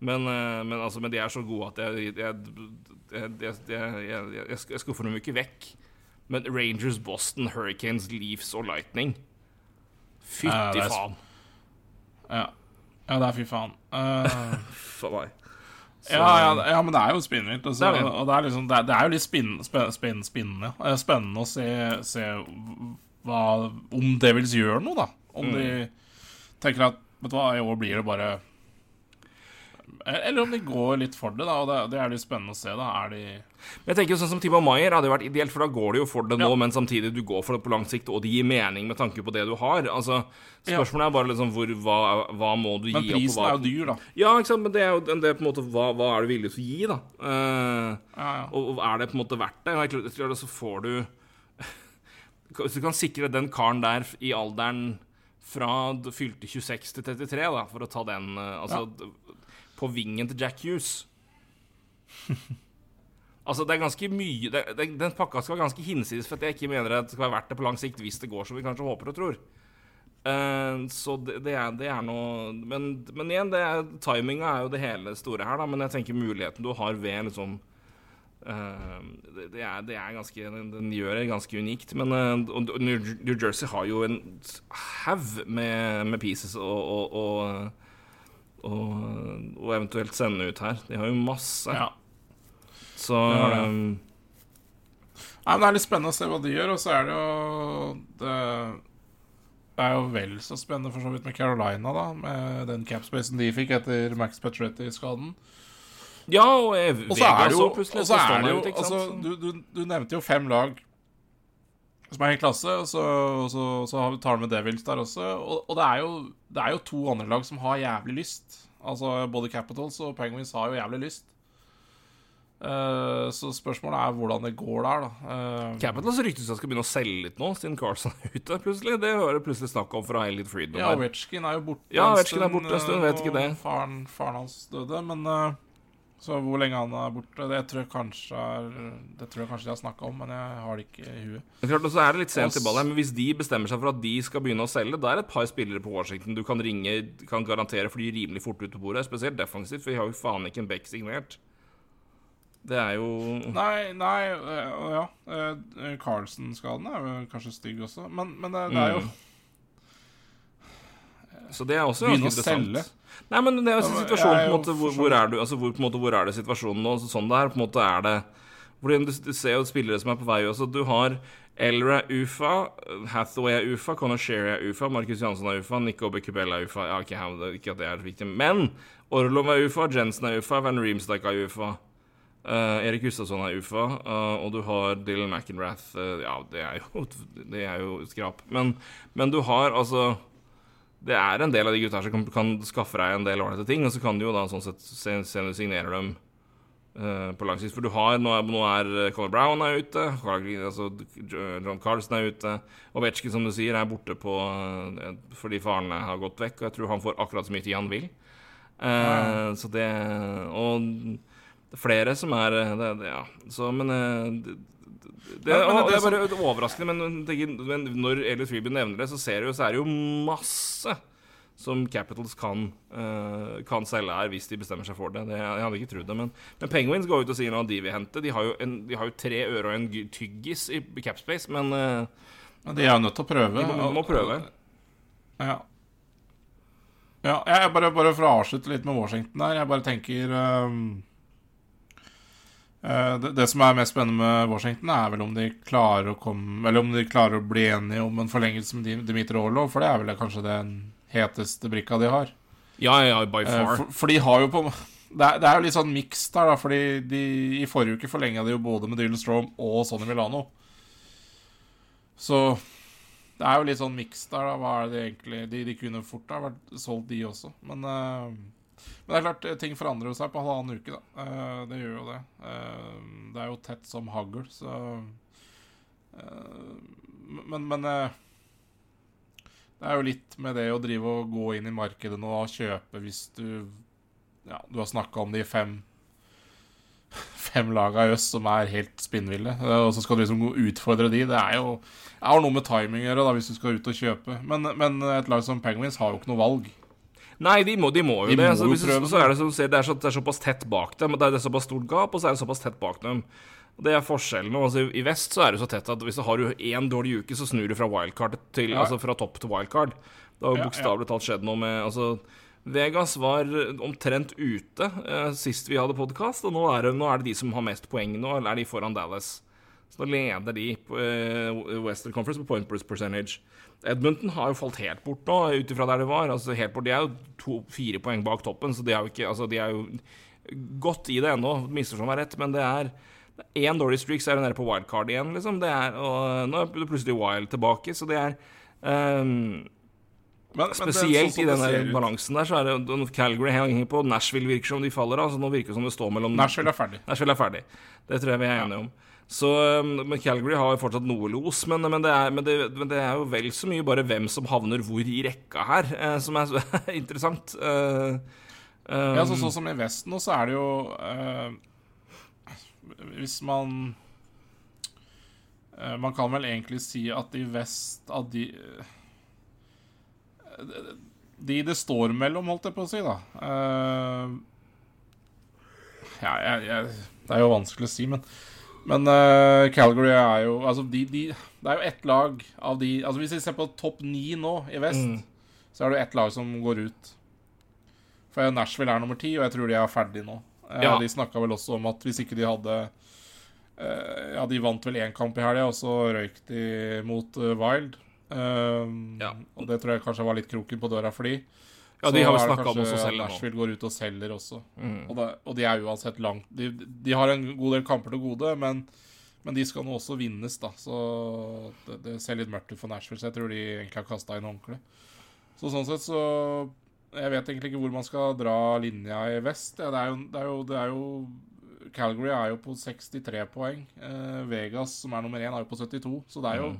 Men, eh, men, altså, men de er så gode at jeg, jeg, jeg, jeg, jeg, skuffer dem ikke vekk. Men Rangers, Boston, Hurricanes, Leaves og Lightning Fytti det faen. Ja. ja, det er fy faen. Uh, [laughs] For meg. Så- ja, ja, ja, men det er jo spinnvilt. Altså, Det er det. og det er, liksom, det, er, jo litt spinn, spenn, spinn, spennende, eh, spennende å se, se hva, om Devils gjør noe, da. Om de tenker at Vet du hva, i år blir det bare Eller om de går litt for det, da. Og det, det er litt spennende å se, da. Er de Men jeg tenker jo sånn som Timo Maier hadde jo vært ideelt, for da går de jo for det nå, Ja. men samtidig du går for det på lang sikt, og det gir mening med tanke på det du har. Altså, Spørsmålet er bare liksom hvor, hva, hva må du Men gi opp? Men prisen er jo dyr, da. Ja, ikke sant, men det er jo det er på en måte hva, hva er du villig til å gi, da? Uh, Ja, ja. og, og er det på en måte verdt det? Jeg tror- det så får du [laughs] Hvis du kan sikre den karen der i alderen fra fylte 26 til 33, da, for å ta den eh, Altså d- på vingen til Jack Hughes [laughs] Altså, det er ganske mye det, det, Den pakka skal være ganske hinsides for at jeg ikke mener det skal være verdt det på lang sikt hvis det går som vi kanskje håper og tror. Uh, så det, det, er, det er noe men, men igjen, det er, timinga er jo det hele store her, da. Men jeg tenker muligheten du har ved liksom uh, det, det, er, det er ganske Den, den gjør det ganske unikt. Men uh, New Jersey har jo en haug med, med pieces og, og, og, og, og eventuelt sende ut her. De har jo masse. ja. Så det det. um, Nei, Det er litt spennende å se hva de gjør, og så er det jo Det er jo vel så spennende for så vidt med Carolina, da. Med den capspacen de fikk etter Max Petretti-skaden. Ja, og så er det Vegas jo, plutselig. og så så er det jo altså, du, du, du nevnte jo fem lag som er i klasse, og så, så, så vi tar han med Devils der også. Og, og det, er jo, det er jo to andre lag som har jævlig lyst. Altså Både Capitals og Penguins har jo jævlig lyst. Uh, så spørsmålet er hvordan det går der, da. Uh, Capitals ryktes at skal begynne å selge litt nå, siden Carlson er ute. plutselig Det hører plutselig snakk om fra Elliot Freedom. Ja, der. Er jo borte Ja, en Ovechkin er stund, vet ikke og det. Faren, faren hans døde, men eh, Så hvor lenge han er borte, det tror jeg kanskje er Det tror jeg kanskje de har snakka om, men jeg har det ikke i huet. Men klart, så er det litt sent i ballet, men hvis de bestemmer seg for at de skal begynne å selge, da er det et par spillere på Washington du kan ringe, kan garantere fly rimelig fort ut på bordet. Spesielt defensivt, for de har jo faen ikke en back signert. Det er jo Nei, nei øh, ja. øh, Carlsen-skaden er jo kanskje stygg også, men, men det, det er jo Mm. Så det er også ganske å selge. Nei, men det er jo situasjonen på en måte, hvor, hvor er du Altså, hvor, på en måte, hvor er det situasjonen nå? Sånn det er, på en måte er det Fordi du, du ser jo spillere som er på vei også. Du har Elra er UFA, Hathaway er UFA, Conor Sherry er UFA, Markus Jansson er UFA, Nico Becubella er UFA. Ja, ikke, det, ikke at det er viktig, men Orlov er UFA, Jensen er UFA, Van Reemsdyke er UFA. Uh, Erik Gustafsson er UFA, uh, og du har Dylan McInrath uh, Ja, det er jo, det er jo skrap. Men, men du har altså det er en del av de gutta som kan, kan skaffe deg en del ålreite ting, og så kan du jo da sånn sett se, se når du signerer dem uh, på lang sikt. For du har Nå er, nå er eh, Conor Brown er ute, altså John Carlsen er ute, og Vetchkin, som du sier, er borte på eh, fordi faren har gått vekk, og jeg tror han får akkurat så mye tid han vil. Eh, Så det Og det er flere som er det, det, Ja, så men eh, det, det, Men- det det er bare overraskende, men, men når Elliot Freeby nevner det, så ser du jo, så er det jo masse som Capitals kan, uh, kan selge her, hvis de bestemmer seg for det. det jeg hadde ikke trodd det, men, men Penguins går ut og sier nå at de vil hente. De har jo, en, de har jo tre øre og en tyggis i capspace, men uh, de er jo nødt til å prøve. de må, må prøve. Ja. Ja, jeg bare, bare for å avslutte litt med Washington her, jeg bare tenker eh, det, det som er mest spennende med Washington, er vel om de klarer å komme Eller om de klarer å bli enige om en forlengelse med Dimitri Orlov, for det er vel kanskje den heteste brikka de har. Ja, ja, by Eh, far. For, for de har jo på det er, det er jo litt sånn miks der, da, fordi de, i forrige uke forlenga de jo både med Dylan Strom og Sonny Milano. Så det er jo litt sånn miks der, da. Hva er det egentlig De, de kunne fort ha vært solgt, de også. Men, eh, men det er klart, ting forandrer seg på halvannen uke, da. Eh, det gjør jo det. Eh, det er jo tett som hagl, så eh, Men, men eh, det er jo litt med det å drive og gå inn i markedet nå og kjøpe hvis du Ja, du har snakka om de fem [laughs] Fem laga i øst som er helt spinnville, eh, og så skal du liksom utfordre de. Det er jo det har noe med timing å gjøre, da, hvis du skal ut og kjøpe. Men, men et lag som Penguins har jo ikke noe valg. Nei, de må, de må jo De det. må så, jo prøve så er det, som det, er så, det er såpass tett bak dem. Det er det såpass stort gap, og så er det såpass tett bak dem. Det er forskjellen. Altså, I vest så er det så tett at hvis du har én dårlig uke, så snur du fra wildcard til Ja. Altså fra topp til wildcard. Det har jo bokstavelig talt skjedd noe med Altså, Vegas var omtrent ute eh, sist vi hadde podkast, og nå er, det, nå er det de som har mest poeng nå, eller er de foran Dallas. Så nå leder de på uh, Western Conference på point percentage. Edmonton har jo falt helt bort nå, ut ifra der de var. Altså, helt bort, De er jo to-fire poeng bak toppen, så de er jo ikke Altså, de er jo godt i det ennå, misforstå meg rett, men det er én dårlig streak, så er du nede på wildcard igjen, liksom. Det er, og nå er det plutselig wild tilbake, så det er um, men, Spesielt sånn i den balansen der, så er det Calgary henger på. Nashville virker som de faller av. Så nå virker det som det står mellom Nashville er ferdig. Nashville er ferdig. Det tror jeg vi er enige om. Så, men Calgary har jo fortsatt noe los, men, men, det er, men, det, men, det er, jo vel så mye bare hvem som havner hvor i rekka her, eh, som er [laughs] interessant. Uh, um, ja, så, sånn som i Vesten nå, så er det jo uh, Hvis man uh, Man kan vel egentlig si at i vest av de De det står mellom, holdt jeg på å si, da Ja, jeg, jeg, det er jo vanskelig å si, men men uh, Calgary er jo Altså, de, de, det er jo ett lag av de Altså Hvis vi ser på topp ni nå i vest, mm. så er det ett lag som går ut. For Nashville er nummer ti, og jeg tror de er ferdig nå. Uh, ja. De snakka vel også om at hvis ikke de hadde uh, Ja, de vant vel én kamp i helga, og så røyk de mot Wild. Ja. Og det tror jeg kanskje var litt kroken på døra for de. Ja, de har jo snakka om også selv Nashville går ut og selger også. Mm. Og, det, og, de er uansett langt de, de, har en god del kamper til gode, men, men de skal nå også vinnes, da. Så det, det, ser litt mørkt ut for Nashville, så jeg tror de egentlig har kasta inn håndkle. Så sånn sett så Jeg vet egentlig ikke hvor man skal dra linja i vest. Ja, det, er jo, det, er jo, det er jo Calgary er jo på 63 poeng. Eh, Vegas, som er nummer én, er jo på 72. Så det er jo mm.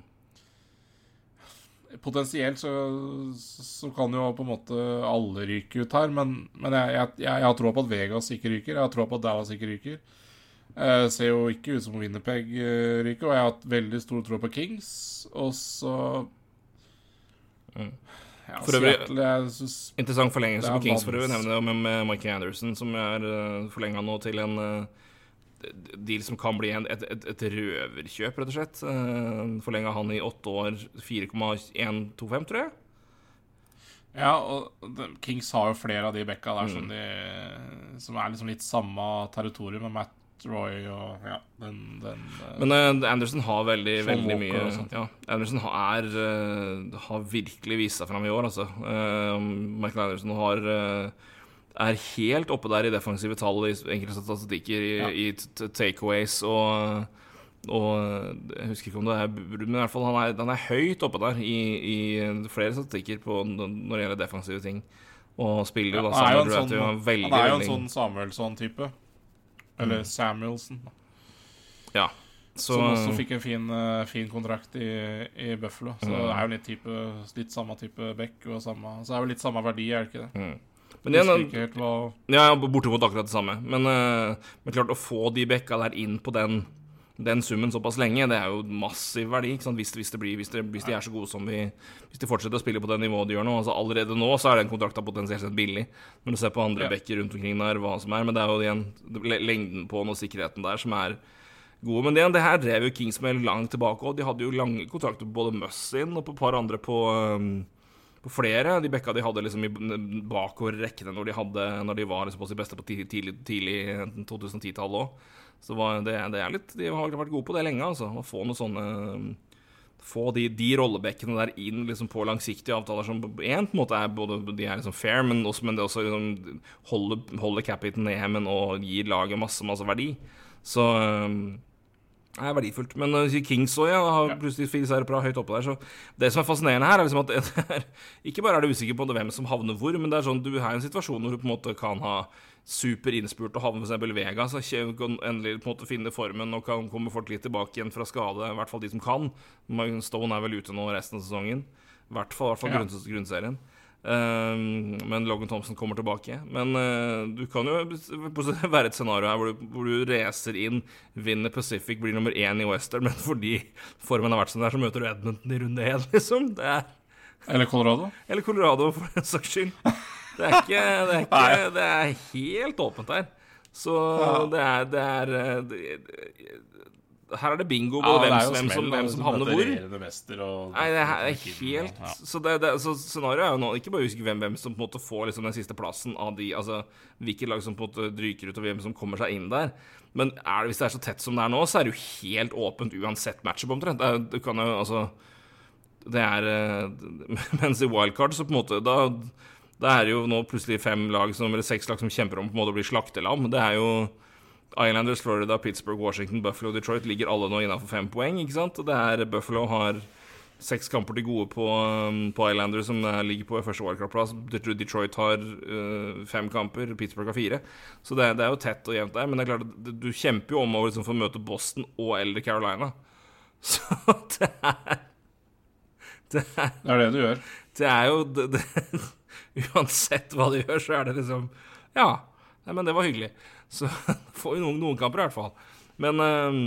Potensielt så, så, kan jo på en måte alle ryke ut her, men, men jeg, jeg, jeg, har troa på at Vegas ikke ryker. Jeg har troa på at Dallas ikke ryker. Eh, ser jo ikke ut som Winnerpeg eh, ryker, og jeg har hatt veldig stor tro på Kings. Og så mm. ja, For øvrig, synes, interessant forlengelse på Kings, for øvrig. nevne med, med Mikey Anderson, som er eh, forlenga nå til en uh, deal som kan bli en, et, et, et, røverkjøp, rett og slett. Uh, Forlenga han i åtte år 4,125, tror jeg. Ja, og Kings har jo flere av de bekka der mm. som, de, som, er liksom litt samme territorium med Matt Roy og ja, den, den uh, Men uh, Anderson har veldig, veldig mye ja, Anderson har, uh, har virkelig vist seg fram i år, altså. Michael Anderson har er helt oppe der i defensive tall i enkelte statistikker, i, ja. i takeaways og, og Jeg husker ikke om det er men i hvert fall han er, han er høyt oppe der i, i, flere statistikker på, når det gjelder defensive ting. Og spiller jo da Samuel Duratti sånn, veldig Han er jo en sånn Samuelsson-type. Eller mm. Samuelson. Ja. Så, som også fikk en fin, uh, fin kontrakt i, i, Buffalo. Så mm. det er jo litt, type, litt samme type back. Og samme, så det er jo litt samme verdi, er det ikke det? Mm. Men igjen, ja, bortimot akkurat det samme. Men, uh, men, klart, å få de bekka der inn på den, den summen såpass lenge, det er jo massiv verdi. Hvis, hvis, blir, hvis, det, hvis, de er så gode som vi Hvis de fortsetter å spille på det nivået de gjør nå. Altså Allerede nå så er den kontrakta potensielt sett billig, når du ser på andre ja. bekker rundt omkring der, hva som er. Men det er jo igjen lengden på den og sikkerheten der som er gode. Men det, det her drev jo Kings langt tilbake, og de hadde jo lange kontrakter på både Mussin og på et par andre på um, på flere. De bekka de hadde liksom i bakover rekkene når de, hadde, når de var liksom på sitt beste på tidlig, tidlig, tidlig 2010-tallet òg. Så det, det, er litt, de har vært gode på det lenge, altså. Å få noen sånne Få de, de rollebekkene der inn liksom på langsiktige avtaler som på en måte er både de er liksom fair, men, også, men det også liksom, holder, holder cap-hiten ned, men og gir laget masse, masse verdi. Så er verdifullt. Men uh, Kings òg ja, har plutselig fire seire på høyt oppe der. Så det som er fascinerende her, er liksom at [laughs] er, ikke bare er du usikker på hvem som havner hvor, men det er sånn du har en situasjon hvor du på en måte kan ha super innspurt og havne f.eks. Vega, så kan endelig på en måte finne formen og kan komme folk litt tilbake igjen fra skade, i hvert fall de som kan. Stone er vel ute nå resten av sesongen. I hvert fall, hvert fall ja. grunnserien. Ehm, men Logan Thompson kommer tilbake. Men uh, du kan jo [laughs] være et scenario her hvor du, hvor du racer inn, vinner Pacific, blir nummer én i Western, [laughs] men fordi formen har vært sånn der, så møter du Edmonton i runde én, [laughs] liksom. Er... Eller Colorado. Eller Colorado, for en saks skyld. Det er, ikke, det, er ikke, det er helt åpent her. Så det er, det er det, her er det bingo på hvem, hvem, som, hvem som havner hvor. Og, Nei, det er helt ja. Så, det, det, så scenarioet er jo nå ikke bare å huske hvem, hvem som på en måte får liksom den siste plassen av de Altså hvilket lag som på en måte dryker ut, og hvem som kommer seg inn der. Men er det, hvis det er så tett som det er nå, så er det jo helt åpent uansett matchup, omtrent. Du kan jo altså Det er [laughs] Mens i wildcard, så på en måte Da, det er jo nå plutselig fem lag som, eller seks lag som kjemper om på en måte å bli slaktelam. Det er jo Islanders, Florida, Pittsburgh, Washington, Buffalo, Detroit ligger alle nå innafor fem poeng. ikke sant? Og det er Buffalo har seks kamper til gode på, um, på Islanders, som ligger på første wildcard-plass. Detroit har uh, fem kamper, Pittsburgh har fire. Så det, det, er jo tett og jevnt der. Men det er klart, du kjemper jo om å liksom, få møte Boston og eller Carolina. [laughs] Så det er Det er det, er det du gjør. Det er jo det, [laughs] Uansett hva du gjør, så er det liksom Ja, nei, men det var hyggelig. Så [laughs] får vi noen, noen, kamper, i hvert fall. Men, um,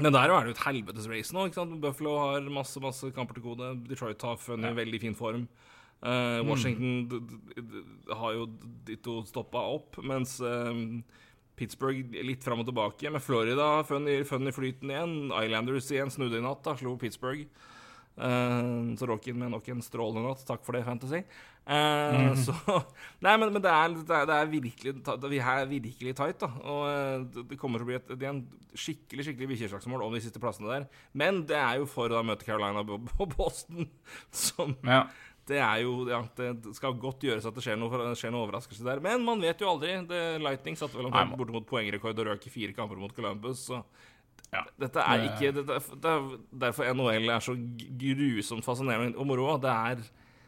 men der er det jo et helvetes race nå. ikke sant? Buffalo har masse masse kamper til kode. Detroit har funnet ja. veldig fin form. Uh, Washington mm. har jo ditto stoppa opp, mens um, Pittsburgh litt fram og tilbake. Med Florida funnet i flyten igjen. Islanders igjen snudde i natt, da, slo Pittsburgh. Uh, så Rockin med nok en strålende natt. Takk for det, Fantasy. Uh, mm. Så [laughs] Nei, men, men det, er, det, er, det, er, virkelig Vi er virkelig tight, da. Og uh, det kommer til å bli et, det en skikkelig skikkelig bikkjeslagsmål om de siste plassene der. Men det er jo for å møte Carolina på Boston [laughs] som ja. Det er jo Ja, det skal godt gjøres at det skjer noe, skjer noe overraskelse der. Men man vet jo aldri. Det, Lightning satte vel omtrent bortimot poengrekord og røk i fire kamper mot Columbus. Så ja. Dette er ikke dette, det er Derfor NHL er så grusomt fascinerende og moro. Det er,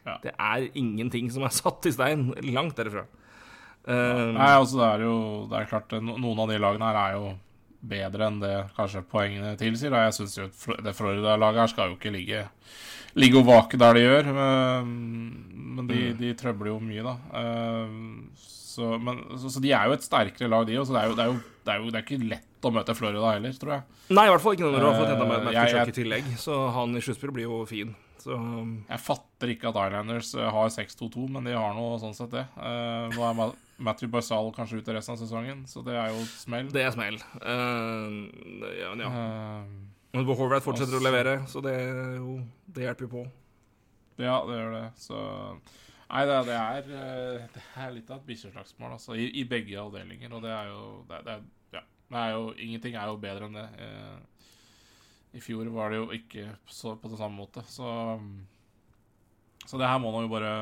ja. det er ingenting som er satt i stein. Langt derifra. Um, Nei, altså det er jo Det er klart Noen av de lagene her er jo bedre enn det kanskje poengene tilsier. Og jeg syns jo det Florida-laget her skal jo ikke ligge, ligge og vake der de gjør. Men de, mm. de trøbler jo mye, da. Så, men, så, så, de er jo et sterkere lag, de òg. Så det er, jo, det, er jo, det, er jo, det er ikke lett å møte Florida heller, tror jeg. Nei, i hvert fall ikke når du har fått med Matt Kachuk i tillegg. Så han i sluttspillet blir jo fin. Så. Um, jeg fatter ikke at Islanders eh, har 6-2-2, men de har noe sånn sett, det. Uh, nå er Matthew Barzal kanskje ute resten av sesongen, så det er jo smell. Det er smell. Uh, ja, ja. Uh, men Horvath fortsetter også, å levere, så det, jo, det hjelper jo på. Ja, det gjør det. Så Nei, det, det, er, det er litt av et bikkjeslagsmål, altså, i, i, begge avdelinger. Og det er jo det, det er, er jo, ingenting er jo bedre enn det. I fjor var det jo ikke så, på den samme måte, så Så det her må nå jo bare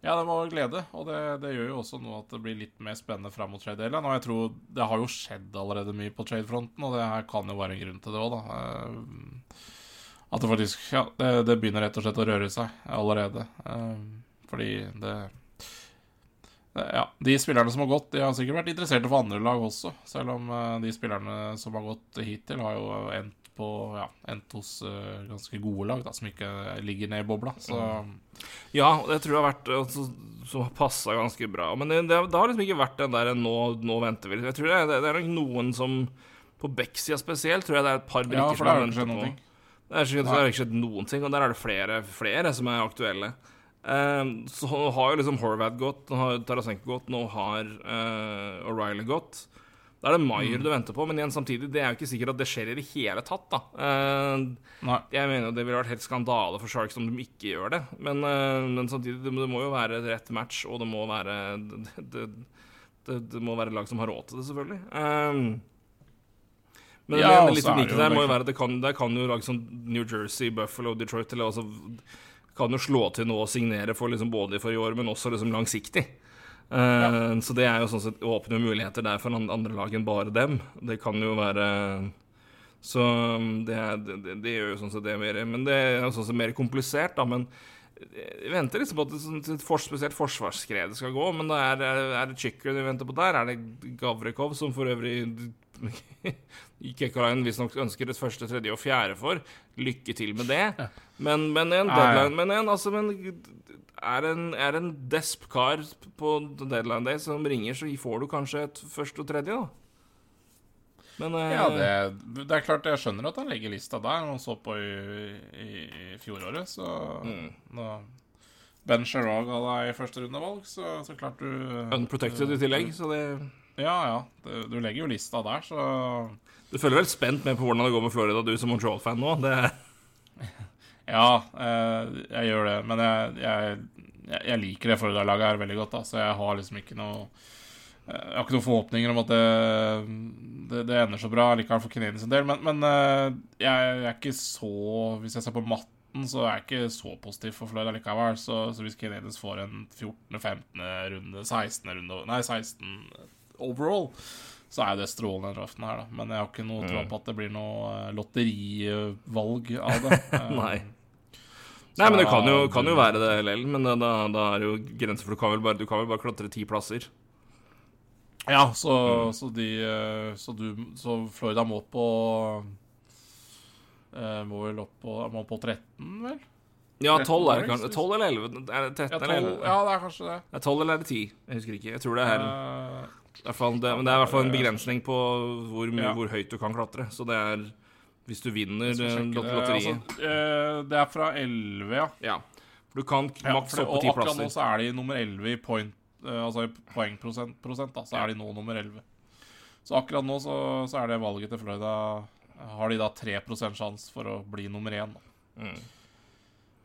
Ja, det må glede, og det, det, gjør jo også noe at det blir litt mer spennende fram mot trade deadline. Og jeg tror det har jo skjedd allerede mye på trade-fronten, og det her kan jo være en grunn til det òg, da. Eh, at det faktisk Ja, det, det, begynner rett og slett å røre seg allerede. Eh, fordi det ja, De spillerne som har gått, de har sikkert vært interessert i å få andre lag også. Selv om uh, de spillerne som har gått hittil, har jo endt, på, ja, endt hos uh, ganske gode lag, da, som ikke ligger ned i bobla. Så Ja, det tror jeg har vært altså, som har passa ganske bra. Men det, det, det, har liksom ikke vært den der nå, nå venter vi. Jeg tror det, det, er nok noen som På Beck-sida spesielt tror jeg det er et par brikker ja, som har ventet på. Det har ikke skjedd noen ting, og der er det flere, flere som er aktuelle. Uh, så har jo liksom Horvath gått, nå har Tarasenko gått, nå har uh, O'Reilly gått. Da er det Maier mm. du venter på, men igjen samtidig, det er jo ikke sikkert at det skjer i det hele tatt. da uh, Jeg mener Det ville vært helt skandale for Sharks om de ikke gjør det. Men, men samtidig, det, må jo være rett match, og det må være det, det, det må være lag som har råd til det, selvfølgelig. men ja, det, litt unike der må jo være at det kan, det kan jo lag som New Jersey, Buffalo, Detroit eller også kan jo slå til nå og signere for liksom både for i år, men også liksom langsiktig. Uh, ja. Så det er jo sånn sett åpne muligheter der for andre lag enn bare dem. Det kan jo være Så um, det, det, det gjør jo sånn sett det mer Men det er jo sånn sett mer komplisert, da. Men jeg venter liksom på at et sånn for, spesielt forsvarsskredet skal gå. Men da er, er det Chicker vi venter på der? Er det Gavrikov, som for øvrig [laughs] Kekkalainen visstnok ønsker et første, tredje og fjerde for. Lykke til med det. Men, men en deadline Men en, altså men er en, er en desp-kar på deadline day som ringer, så får du kanskje et første og tredje, da. Men, eh, ja, det, det, er klart jeg skjønner at han legger lista der. Han så på i, i, i fjoråret, så mm. da Ben Sherrog ga i første rundevalg, så, så klart du Unprotected i tillegg, så det Ja, ja. Du, du legger jo lista der, så Du følger vel spent med på hvordan det går med Florida, du som Montreal-fan nå? Det [laughs] Ja, eh, jeg gjør det. Men jeg, jeg, jeg, liker det Florida-laget her veldig godt, da, så jeg har liksom ikke noe eh, Jeg har ikke noen forhåpninger om at det, det, det ender så bra likevel for Canadiens del. Men, men eh, jeg, jeg er ikke så Hvis jeg ser på matten, så er jeg ikke så positiv for Florida likevel. Så, så hvis Canadiens får en 14., 15. runde, 16. runde Nei, 16 overall, så er det strålende draften her, da. Men jeg har ikke noe tro på at det blir noe lotterivalg av det. [laughs] Nei. Nei, men det kan jo, kan jo være det LL, men da, da, er det jo grenser for du kan vel bare, du kan vel bare klatre ti plasser. Ja, så, så de eh, så, du, så Florida må på eh, Må vel opp på Må på 13, vel? Ja, 12 er det kanskje. 12 eller 11? Er det 13 Ja, eller 11? ja, det er kanskje det. Det er 12 eller er det 10? Jeg husker ikke. Jeg tror det er, hvert det, men det er i hvert fall en begrensning på hvor, mye, Ja. hvor høyt du kan klatre. Så det er Hvis du vinner eh, lotteriet Altså, eh, det er fra 11, ja. Ja. Du kan ja maks for, opp på og akkurat nå så er de nummer 11 i point, eh, altså poengprosent, prosent, da, så er de nå nummer 11. Så akkurat nå så, så er det valget til Florida Har de da 3 sjanse for å bli nummer 1. Da. Mm.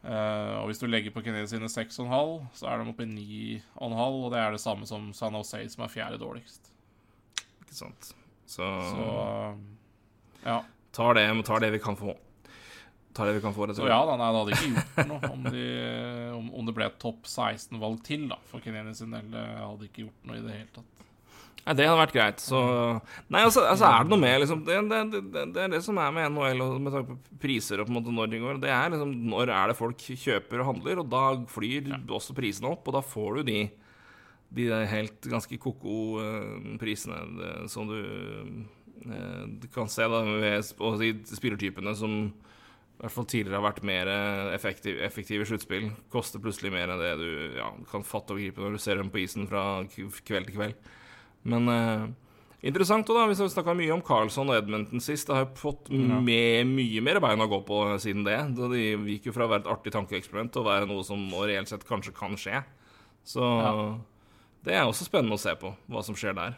Uh, og hvis du legger på Canadiens sine 6,5, så er de oppe i 9,5, og det er det samme som San Jose, som er fjerde dårligst. Ikke sant. Så, Så uh, ja. Tar, det, tar det vi kan få. Tar det vi kan få, rett og Så slett. ja, da, nei, det hadde ikke gjort noe om, de, om, om det ble et topp 16-valg til da, for Canadiens sin del. Det hadde ikke gjort noe i det hele tatt. Nei, det hadde vært greit. Så Nei, altså, altså er det noe med liksom det, det, det, det er det som er med NHL og med tanke på priser og på en måte når de går. Det er liksom når er det folk kjøper og handler, og da flyr også prisene opp, og da får du de de helt ganske ko-ko eh, prisene som du, du kan se da ved spillertypene som i hvert fall tidligere har vært mer effektiv, effektive i sluttspill. Koster plutselig mer enn det du ja, kan fatte og gripe når du ser dem på isen fra kveld til kveld. Men eh, interessant òg, da. Vi snakka mye om Carlson og Edmonton sist. Det har jo fått med, mye mer bein å gå på siden det. Da de gikk jo fra å være et artig tankeeksperiment til å være noe som reelt sett kanskje kan skje. Så Ja. det er også spennende å se på, hva som skjer der.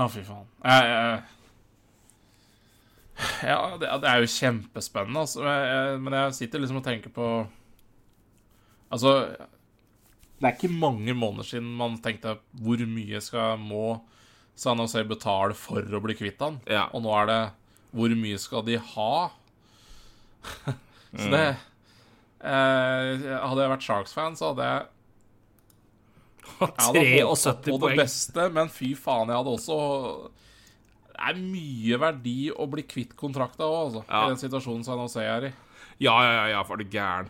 Å, fy faen. Jeg, jeg, ja, det, det er jo kjempespennende, altså. Jeg, jeg, men jeg sitter liksom og tenker på Altså Det er ikke mange måneder siden man tenkte hvor mye skal må San Jose betale for å bli kvitt han? Ja. Og nå er det hvor mye skal de ha? [laughs] Så det eh, Hadde jeg vært Sharks-fan, så hadde jeg jeg hadde håpet 73 på det beste, men fy faen, jeg hadde også Det er mye verdi å bli kvitt kontrakta òg, altså. Ja. I den situasjonen San Jose er i. Ja, ja, ja, ja, for du gæren.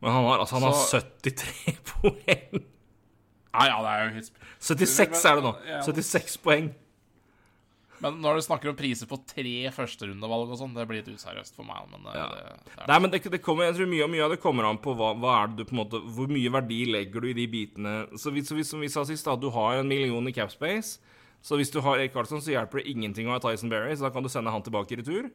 Men han har, altså, han har 73 [laughs] poeng. Ja, ja, det er jo helt sp- 76 er det nå. 76 poeng. Men når du snakker om priser på tre førsterundevalg og sånn, det blir litt useriøst for meg. Men det, Ja. det, det Nei, men det, det kommer, jeg tror mye, mye av det kommer an på hva, hva er det du på en måte Hvor mye verdi legger du i de bitene Så hvis, hvis, Som vi sa sist, da, du har en million i capspace. Så hvis du har Erik Karlsson, så hjelper det ingenting å ha Tyson Berry, så da kan du sende han tilbake i retur.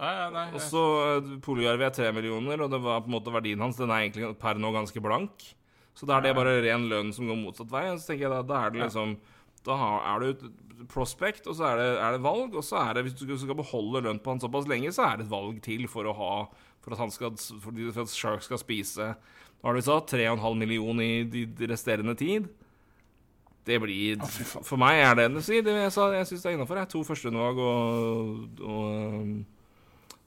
Nei, nei, nei, Og så uh, Poljarvi er tre millioner, og det var på en måte verdien hans Den er egentlig per nå ganske blank. Så da er det bare ren lønn som går motsatt vei. Og så tenker jeg da, da er det liksom Da er du prospect, og så er det, er det valg, og så er det Hvis du skal beholde lønn på han såpass lenge, så er det et valg til for å ha For at han skal For at Shark skal spise Hva har du sagt? 3,5 millioner i de de resterende tid? Det blir For meg er det det, si, det jeg, sa, jeg syns det er innafor. To førsterundevalg og, og um,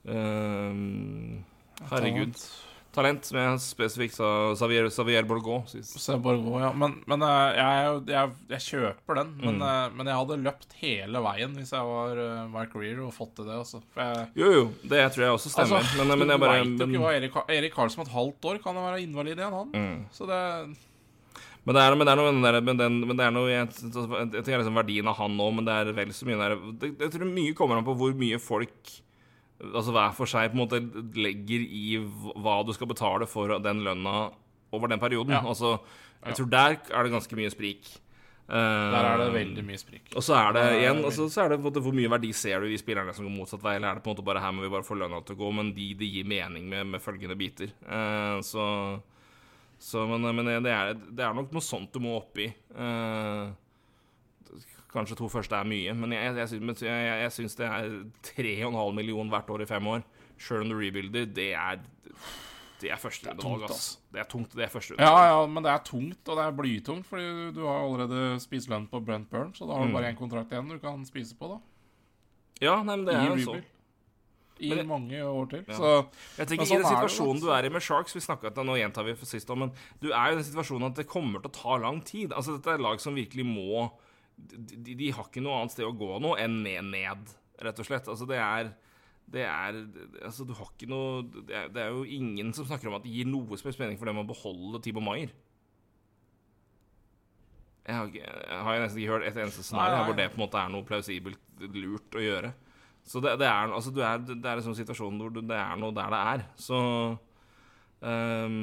um, Herregud. Talent, som jeg spesifikt sa Xavier, Xavier Borgo sist. Ja. Men, men eh, jeg, jeg, jeg kjøper den. Men, Mm. eh, men jeg hadde løpt hele veien hvis jeg var uh, Mark Rear og fått til det. Altså. Jeg, Jo, jo, det tror jeg også stemmer. altså, men, men jeg bare vet jo ikke hva Erik, Erik Karlsson om et halvt år kan være invalid igjen, han. Mm. Så det men det er, men det er noe, men det er, men den, men det er noe jeg, jeg tenker liksom verdien av han nå, men det er vel så mye der, Jeg tror mye kommer an på hvor mye folk Altså hver for seg på en måte legger i hva du skal betale for den lønna over den perioden. Ja. Altså, jeg tror der er det ganske mye sprik. Der er det Eh, veldig mye sprik. Og så er det igjen altså, så er det måte hvor mye verdi ser du i spillerne som går motsatt vei, eller er det på en måte bare her må vi bare få lønna til å gå, men de det gir mening med, med følgende biter. Eh, så, så Men, men det, er, det er nok noe sånt du må opp i. Kanskje to første er mye, men jeg, jeg, syns, jeg, jeg syns det er 3,5 millioner hvert år i fem år, sjøl om du rebuilder, det er det er første rundevalg, ass. Det er tungt, det er første Ja, ja, men det er tungt, og det er blytungt, fordi du, du har allerede spist lønn på Brent Burns, så da har du Mm. bare én kontrakt igjen du kan spise på, da. Ja, nei, men det I er jo sånn. I det- mange år til. Ja. Så Jeg tenker sånn I den situasjonen det, situasjonen du er i med Sharks Vi snakket om, Nå gjentar vi for sist men du er jo i den situasjonen at det kommer til å ta lang tid. Altså Dette er lag som virkelig må De, de, har ikke noe annet sted å gå nå enn ned, rett og slett. Altså Det er det er Altså, du har ikke noe Det er, det er jo ingen som snakker om at det gir noe som helst mening for dem å beholde Tibo Maier. Jeg har, ikke, jeg har nesten ikke hørt et eneste scenario hvor det på en måte er noe plausibelt lurt å gjøre. Så det, det er altså, du er, det er en sånn situasjon hvor du, det er noe der det er. Så um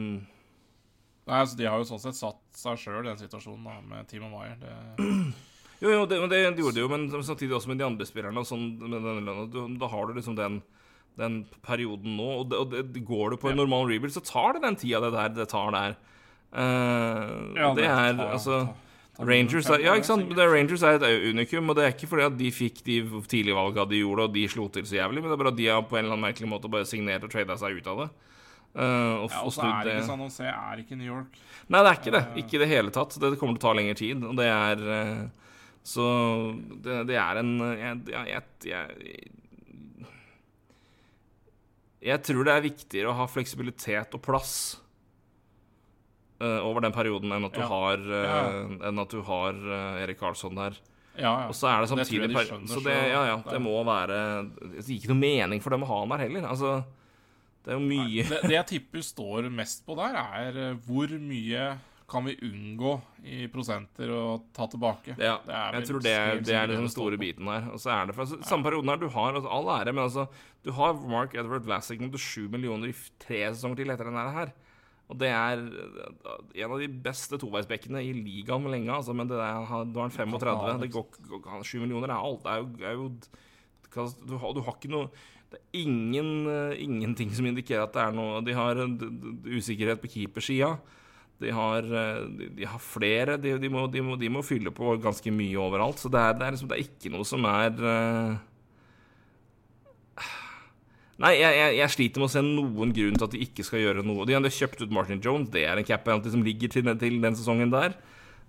Nei, altså, De har jo sånn sett satt seg sjøl i den situasjonen da, med Timo Maier. Det, [clears throat] Jo, jo, det, det, de gjorde det jo, men samtidig også med de andre spillerne. Sånn, da har du liksom den, den perioden nå. Og, det, og det, går du på en normal rebuild, så tar det den tida det der det tar der. Uh, Ja, det er tar- altså tar- Rangers er, ja, ikke sant? Det er Rangers er et unikum, og det er ikke fordi at de fikk de tidlige valga de gjorde, og de slo til så jævlig, men det er bare at de har på en eller annen merkelig måte bare signert og trada seg ut av det. Uh, og, Ja, og så er det ikke San Jose er ikke New York. Nei, det er ikke det. Ikke i det hele tatt. Det kommer til å ta lengre tid, og det er eh, Så det, det er en jeg, jeg, jeg, jeg tror det er viktigere å ha fleksibilitet og plass uh, over den perioden enn at du Ja. har, uh, Ja. enn at du har uh, Erik Karlsson der. Ja, ja. Og så er det Det samtidig de skjønner, Så det, ja, ja, det må være Det gir ikke noe mening for dem å ha han der heller. Altså, det er jo mye det, det jeg tipper står mest på der, er hvor mye kan vi unngå i prosenter å ta tilbake. Ja, jeg tror det, det er den store biten her. Og så er det for, Samme perioden her, du har altså, all ære, men altså Du har Mark Edward Vlasic mot sju millioner i tre sesonger til etter den her. Og det er eh, en av de beste toveisbekkene i ligaen med lenge, altså, men det er, han- nå er han 35. Det går, går, han- millioner er alt. Det er jo, er jo du, har, du har ikke noe Det er ingen, eh, ingenting som indikerer at det er noe De har usikkerhet på keepersida. De har, eh, de, har flere. De, må, må, de må fylle på ganske mye overalt. Så det er, det er, liksom, det er ikke noe som er uh... Nei, jeg, jeg, jeg sliter med å se noen grunn til at de ikke skal gjøre noe. De har kjøpt ut Martin Jones. Det er en cap penalty som ligger til, til den sesongen der.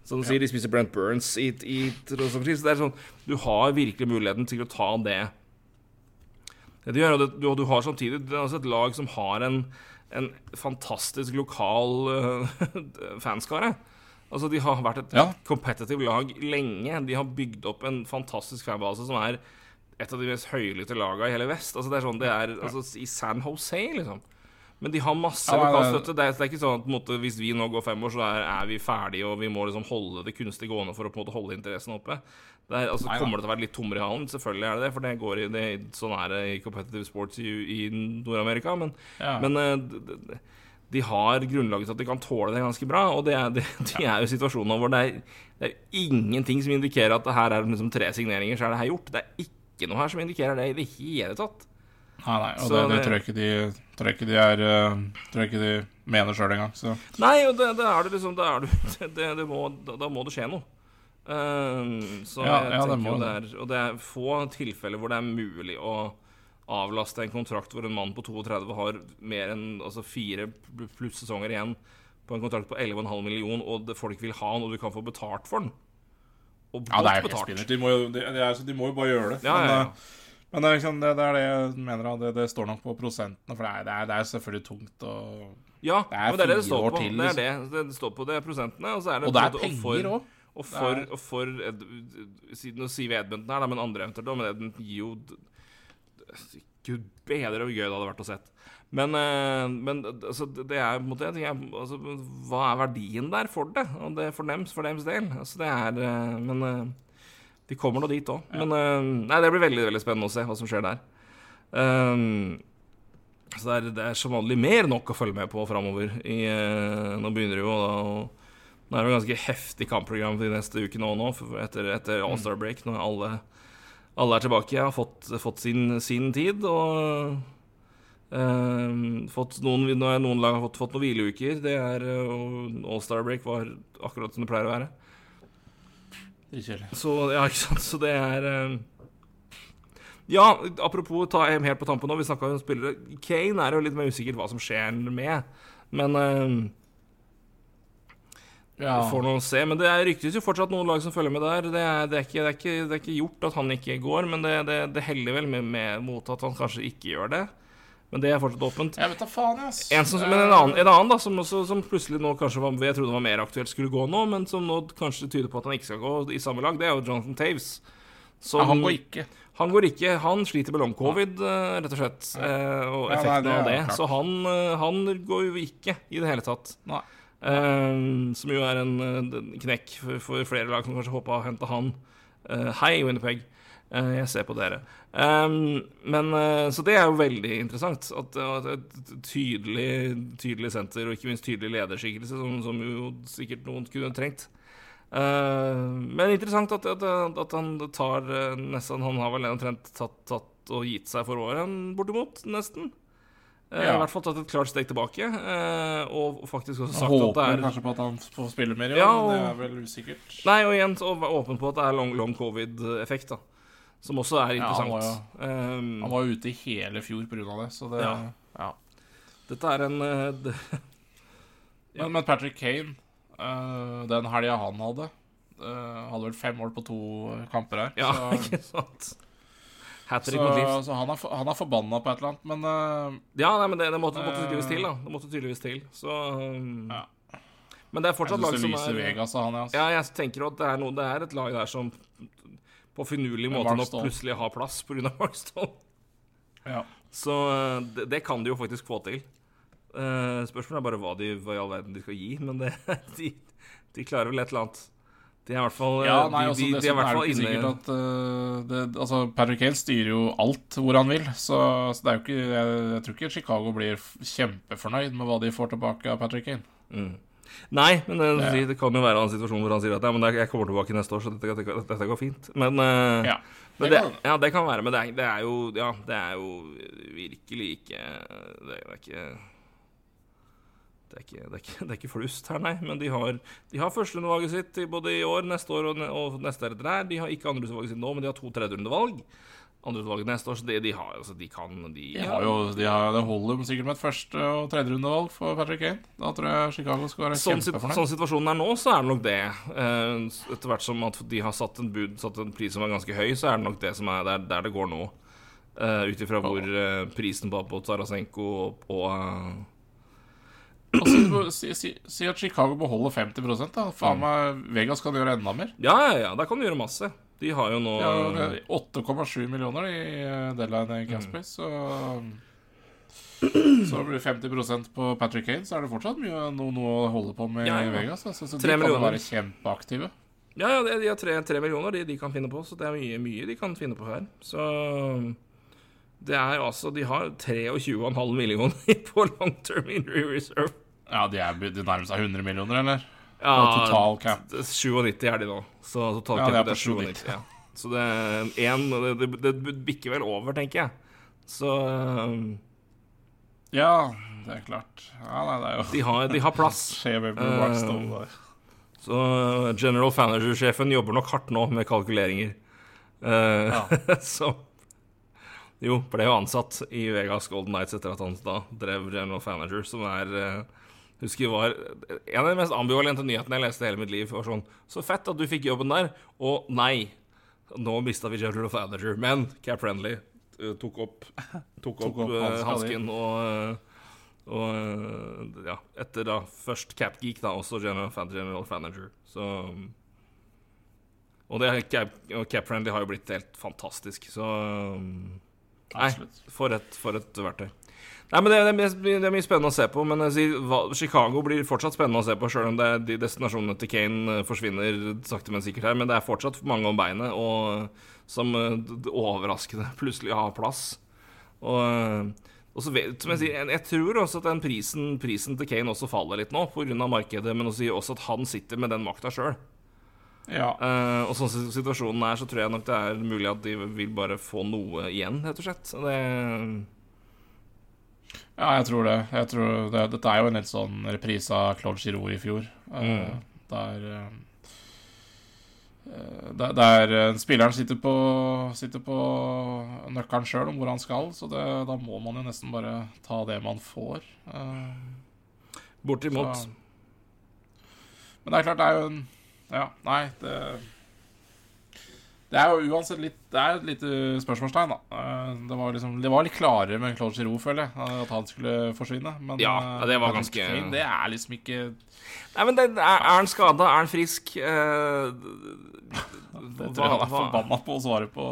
Som du sier, de spiser Brent Burns i, i. Så det er sånn Du har virkelig muligheten til å ta det. Det de gjør, og du, du har samtidig et lag som har en, en fantastisk lokal uh, [laughs] fanskare. Altså, de har vært et Ja. competitive lag lenge. De har bygd opp en fantastisk fanbase som er et av de mest høylytte lagene i hele vest. Altså, det er sånn det er altså, i San Jose, liksom. Men de har masse nei, det- er, det er ikke sånn at måte, hvis vi nå går fem år, så er, er vi ferdige, og vi må liksom holde det kunstig gående for å på en måte holde interessen oppe. Det er, altså, Nei, kommer det til å være litt tommere i hallen? Selvfølgelig er det det, for det går i det, sånn er det i competitive sports i, i Nord-Amerika. Men, Ja. men eh, de har grunnlaget til at de kan tåle det ganske bra. Og det er, de, [laughs] de er jo situasjonen situasjoner hvor det er, det er ingenting som indikerer at det her er liksom tre signeringer, så er det her gjort. Det er ikke noe her som indikerer det i det hele tatt. Nei, nei, og det, det det- tror jeg ikke de jeg ikke de er eh, Tror jeg ikke de mener sjøl engang. Så Nei, og det, det er det liksom det er, det, [laughs] det, det må, da, da må det skje noe. Ehm, så Ja, jeg ja, tenker jo det er Og det er få tilfeller hvor det er mulig å avlaste en kontrakt hvor en mann på 32 har mer enn altså fire pluss sesonger igjen på en kontrakt på 11,5 million, og det, folk vil ha han, og du kan få betalt for den. Og Ja, det er betalt. spinnert. De, må jo- de, de, er, de må jo bare gjøre det. Ja, men, ja, ja. eh, men det, er liksom, det, det er det jeg mener. Det, det står nok på prosentene, for det er, det er, selvfølgelig tungt. å Ja, Det er men det er det det står på. til, det er det. det det står på. Det er prosentene, og så er det og det er penger òg. Og for, og for Ed- Nå sier vi Edmundton her, da, men andre eventuelt òg. Men Edmundton gir jo Gud bedre hvor gøy det hadde vært å sett. Men, eh, men altså, det er på en måte jeg altså, Hva er verdien der for det? Og det for dems, for dems del? Altså, det er eh, Men eh, de kommer nå dit òg. Men eh, Nei, det blir veldig veldig spennende å se hva som skjer der. Um, så det er, det er som vanlig mer nok å følge med på framover. Eh, nå begynner det jo da å Nå er det jo ganske heftig kampprogram de neste ukene òg nå, etter, etter All-Star break, når alle, alle er tilbake. Jeg har fått, fått sin, sin tid, og eh, fått noen, noen lag har fått, fått noen hvileuker. Det er eh, All-Star break var akkurat som det pleier å være. Så ja, ikke sant. Så det er eh, Ja, apropos ta EM helt på tampen nå. Vi snakka om spillere. Kane er jo litt mer usikkert hva som skjer med. Men eh, Ja. vi får noen se. Men det ryktes jo fortsatt noen lag som følger med der. Det er, det er, ikke, det er, ikke, det er ikke gjort at han ikke går, men det, det, det heller vel med, med mot at han kanskje ikke gjør det. Men det er fortsatt åpent. Jeg vet da faen, ass. En som, men en annen, en annen da, som, også, som plutselig nå kanskje var, jeg trodde var mer aktuelt skulle gå nå, men som nå kanskje tyder på at han ikke skal gå i samme lag, det er jo Jonathan Taves. Som, Ja, han går ikke. Han går ikke. Han sliter med long covid, eh, rett og slett. eh, Og Ja, nei, det av det. klart. Så han, eh, han går jo ikke i det hele tatt. Nei. Eh, som jo er en eh, knekk for, flere lag som kanskje håpa å hente han. Eh, hei, Winnerpeg. Eh, jeg ser på dere. Men, så det er jo veldig interessant. At, at et tydelig, tydelig senter, og ikke minst tydelig lederskikkelse, som, som jo sikkert noen kunne trengt. Uh, men interessant at, at, at han tar nesten Han har vel omtrent tatt, tatt og gitt seg for året, bortimot. Nesten. Eh, Ja. I hvert fall tatt et klart steg tilbake. eh, og faktisk også sagt at det håper er kanskje på at han får spille mer, ja, og, men det er vel usikkert. Nei, og igjen åpen på at det er long, long covid-effekt, da. Som også er Ja, han interessant. jo, Um, Han var ute i hele fjor pga. det, så det Ja. ja. Dette er en eh, [laughs] det. Men, men Patrick Kane, uh, den helga han hadde uh, Hadde vel fem mål på to kamper her. Ja, så [laughs] ikke sant? Så, så han, er, for- han er forbanna på et eller annet, men uh, Ja, nei, men det, det måtte, måtte Eh. tydeligvis til, da. Det måtte tydeligvis til. Så um, Ja. Men det er fortsatt lag det som er Vegas han, ja. altså. Ja, jeg tenker at det er, noe, det er et lag der som på finurlig måte nå plutselig har plass pga. Markstone. Ja. Så eh, det, det kan de jo faktisk få til. Uh, spørsmålet er bare hva, de, hva i all verden de skal gi, men det, [laughs] de, de klarer vel et eller annet. De er i hvert fall eh, Ja, nei, de, altså, de, de er hvert er fall inne at eh, det, Altså, Patrick Hale styrer jo alt hvor han vil, så, så det er jo ikke jeg, jeg tror ikke Chicago blir kjempefornøyd med hva de får tilbake av Patrick Hale. mm. Nei, men eh, Det- det kan jo være en situasjon hvor han sier at ja, men jeg kommer tilbake neste år, så dette, dette, dette går fint. Men, eh, Ja, men det det, kan- ja, det kan være. Men det er, det er jo Ja, det er jo virkelig ikke Det er ikke det er, ikke, det, er ikke, det er ikke flust her, nei. Men de har, de har førsterundevalget sitt både i år, neste år og, og neste år etter der. De har ikke andrerundevalget sitt nå, men de har to tredjerundevalg. Andrerundevalget neste år, så det de har altså, De kan de, de har jo, de har, Det holder sikkert med et første- og tredjerundevalg for Patrick Kane. Da tror jeg Chicago skal være Sånn, kjempefornøyd. sånn situasjonen er nå, så er det nok det. Eh, etter hvert som at de har satt en bud Satt en pris som er ganske høy, så er det nok det som er der, der det går nå. Uh, Ut ifra hvor uh, prisen på, Tarasenko og, og Altså, si, si, si at Chicago beholder 50 da. Mm. Faen meg, Vegas kan gjøre enda mer. Ja, ja, ja, der kan du gjøre masse. De har jo nå er 8,7 millioner i eh, deadline i Mm. Så Så blir det 50% på Patrick Kane, så er det fortsatt mye, noe, noe å holde på med Ja, ja. i Vegas. Altså, så de kan millioner. være kjempeaktive. Ja, ja, de de har tre, tre millioner de, de kan finne på, så det er mye, mye de kan finne på her. Så det er jo altså De har 23,5 millioner [laughs] på long term injury reserve. Ja, de, er, de nærmer seg 100 millioner, eller? Ja, total cap. 97 er de nå. Så Ja, totalcapen det er er, på 97. Ja. Så det en, det, det, det bikker vel over, tenker jeg. Så um, Ja, det er klart. Ja, nei, det er jo de har, de har plass. [laughs] Eh. Så uh, general manager-sjefen jobber nok hardt nå med kalkuleringer. Uh, [laughs] så Jo, ble jo ansatt i Vegas Golden Nights etter at han da drev general Fanager, som er uh, Husker jeg var En av de mest ambivalente nyhetene jeg leste i hele mitt liv. var sånn Så fett at du fikk jobben der, og nei. Nå mista vi general manager, men Cap Friendly uh, tok opp [laughs] Tok opp, opp uh, hansken. og uh, og ja, etter da først Cap Geek, da også General, General Manager. Så Og det Cap, Cap Friendly har jo blitt helt fantastisk, så Nei, for et, for et verktøy. Nei, men det, det, det er mye spennende å se på. Men sier, Chicago blir fortsatt spennende å se på, sjøl om det, de destinasjonene til Kane eh, forsvinner sakte, men sikkert her. Men det er fortsatt mange om beinet, og som eh, overraskende [laughs] plutselig har plass. Og, eh, og så vet, som jeg, sier, jeg, jeg tror også at den prisen, prisen til Kane også faller litt nå, pga. markedet, men også, også at han sitter med den makta sjøl. Ja. Uh, og sånn situasjonen er, så tror jeg nok det er mulig at de vil bare få noe igjen, rett og slett. Det, Ja, jeg tror det. Jeg tror det. Dette er jo en helt sånn reprise av Claude Giroux i fjor. Mm. Uh, Der eh, eh, der, der eh, spilleren sitter på, sitter på nøkkelen sjøl om hvor han skal, så det, da må man jo nesten bare ta det man får. Uh, Bortimot. Så. Men det er klart, det er jo en Ja, nei, det det er jo uansett litt Det er et lite spørsmålstegn, da. Eh, det var, liksom, det var litt klarere med Claude Giroux, føler jeg, at han skulle forsvinne. Men ja, det var ganske Kane, Det er liksom ikke Nei, men det, er, han skada? Er han frisk? Uh, [laughs] det tror jeg han er forbanna på å svare på.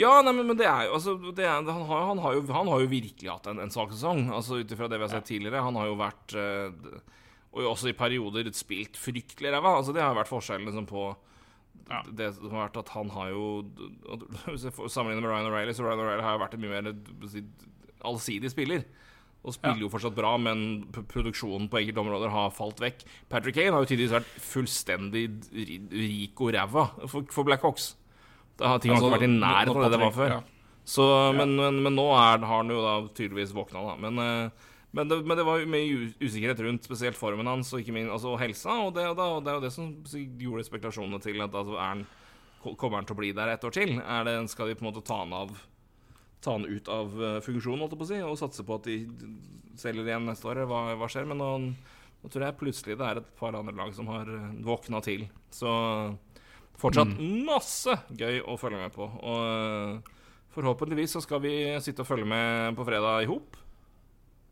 Ja, nei, men, men det er jo altså, det er, han, har, han, har jo, han, har, jo, virkelig hatt en, en svak sesong, altså ut ifra det vi har sett tidligere. Han har jo vært uh, Og også i perioder spilt fryktelig ræva. Altså, det har vært forskjellen liksom, på ja. Det som har vært at han har jo [laughs] Sammenlignet med Ryan O'Reilly, så Ryan O'Reilly har jo vært en mye mer allsidig spiller. Og spiller ja. jo fortsatt bra, men produksjonen på enkelte områder har falt vekk. Patrick Kane har jo tidligere vært fullstendig rik og ræva for, for Blackhawks. Det har ting altså, ikke vært i nærheten av det det var før. Ja. Så, men, men, men, nå er, har han jo da tydeligvis våkna, da. Men uh, men det, men det, var mye usikkerhet rundt spesielt formen hans og ikke min, altså, helsa. Og det, da, det er jo det som gjorde spekulasjonene til at altså, han, kommer han til å bli der et år til. Det, skal de på en måte ta han, av, ta han ut av uh, funksjonen holdt på å si, og satse på at de selger igjen neste år? Hva, hva skjer? Men nå, nå, tror jeg plutselig det er et par andre lag som har uh, våkna til. Så fortsatt mm. masse gøy å følge med på. Og uh, forhåpentligvis så skal vi sitte og følge med på fredag i hop.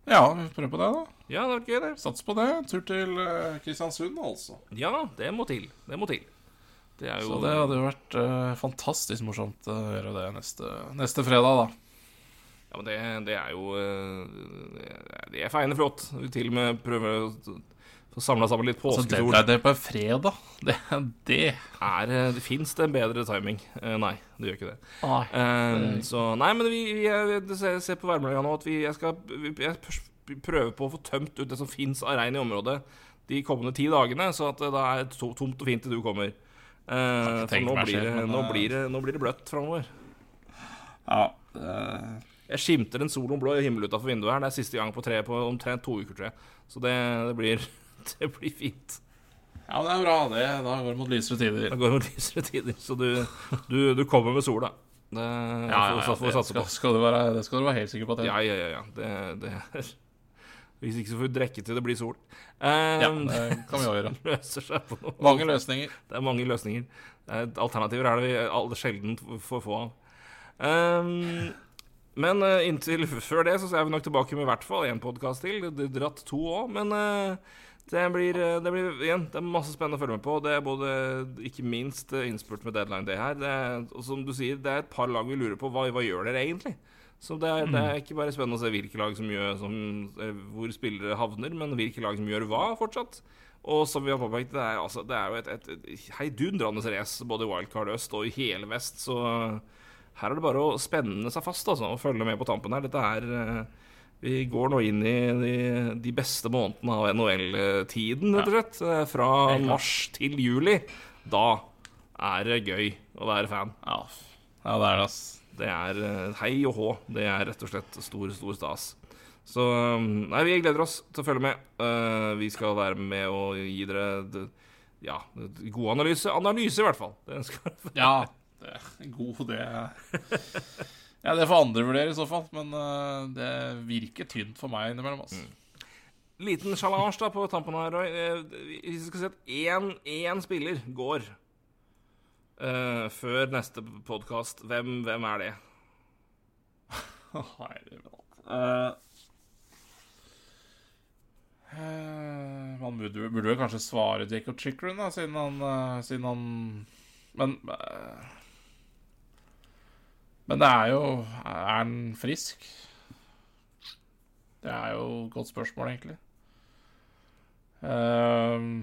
Ja, vi prøver på det, da. Ja, det var gøy, det. Sats på det. Tur til uh, Kristiansund, altså. Ja, det må til. Det må til. Det jo... Så det hadde jo vært uh, fantastisk morsomt å gjøre det neste, neste fredag, da. Ja, men det, det er jo uh, Det er feiende flott. Vi til og med prøver å få samla sammen litt påskesol. Altså, [laughs] det, det er på en fredag. Det, det. Er, det Fins det en bedre timing? nei, det gjør ikke det. Nei, det... så Nei, men vi, vi, vi ser på værmeldinga nå at vi, jeg skal jeg prøve på å få tømt ut det som fins av regn i området de kommende ti dagene, så at det da er tomt og fint til du kommer. Uh, for nå blir, det, nå, blir det, nå blir det bløtt framover. Ja uh... Jeg skimter en solblå himmel utafor vinduet her. Det er siste gang på tre på omtrent to uker, tror jeg. Så det, det blir [laughs] det blir fint. Ja, det er bra. Det, da går det mot lysere tider. Da går det mot lysere tider, Så du, du, du kommer med sola. Det, ja, ja, ja, det skal, skal, du være, det skal du være helt sikker på. At. Ja, ja, ja. ja. Det, det er Hvis ikke så får vi drikke til det blir sol. Um, ja, det kan vi òg gjøre. [laughs] løser seg på noe. Mange løsninger. Det er mange løsninger. Alternativer er det vi sjelden får få av. Um, men uh, inntil før det så er vi nok tilbake med i hvert fall én podkast til. Dratt to òg. Men uh, det blir, eh, det blir, igjen, det er masse spennende å følge med på. Det er både, ikke minst eh, innspurt med deadline day her. Det er, og som du sier, det er et par lag vi lurer på. Hva, hva gjør dere egentlig? Så det er, mm. det er, ikke bare spennende å se hvilke lag som gjør som, eh, hvor spillere havner, men hvilke lag som gjør hva, fortsatt. Og som vi har påpekt, det er, altså, det er jo et, et, et heidundrende race både i Wildcard Øst og i hele Vest, så her er det bare å spenne seg fast altså, og følge med på tampen her. Dette er vi går nå inn i de, de beste månedene av NHL-tiden, rett og slett. Eh, fra mars til juli. Da er det gøy å være fan. Ja, ja det er det, ass. Det er eh, hei og hå. Det er rett og slett stor, stor stas. Så mm, nei, vi gleder oss til å følge med. Uh, vi skal være med og gi dere ja, god analyse. Analyse, i hvert fall. det ja, det er god, det. [laughs] Ja, Det får andre vurdere i så fall, men uh, det virker tynt for meg innimellom. Altså. Mm. Liten sjalange da på tampen her, Roy. Eh, hvis vi skal si at én, én spiller går uh, før neste podkast, hvem, hvem, er det? [laughs] uh, uh, man burde, burde kanskje svare Jacob Chickren, da, siden han, siden han Men men det er jo Er han frisk? Det er jo et godt spørsmål, egentlig. Um,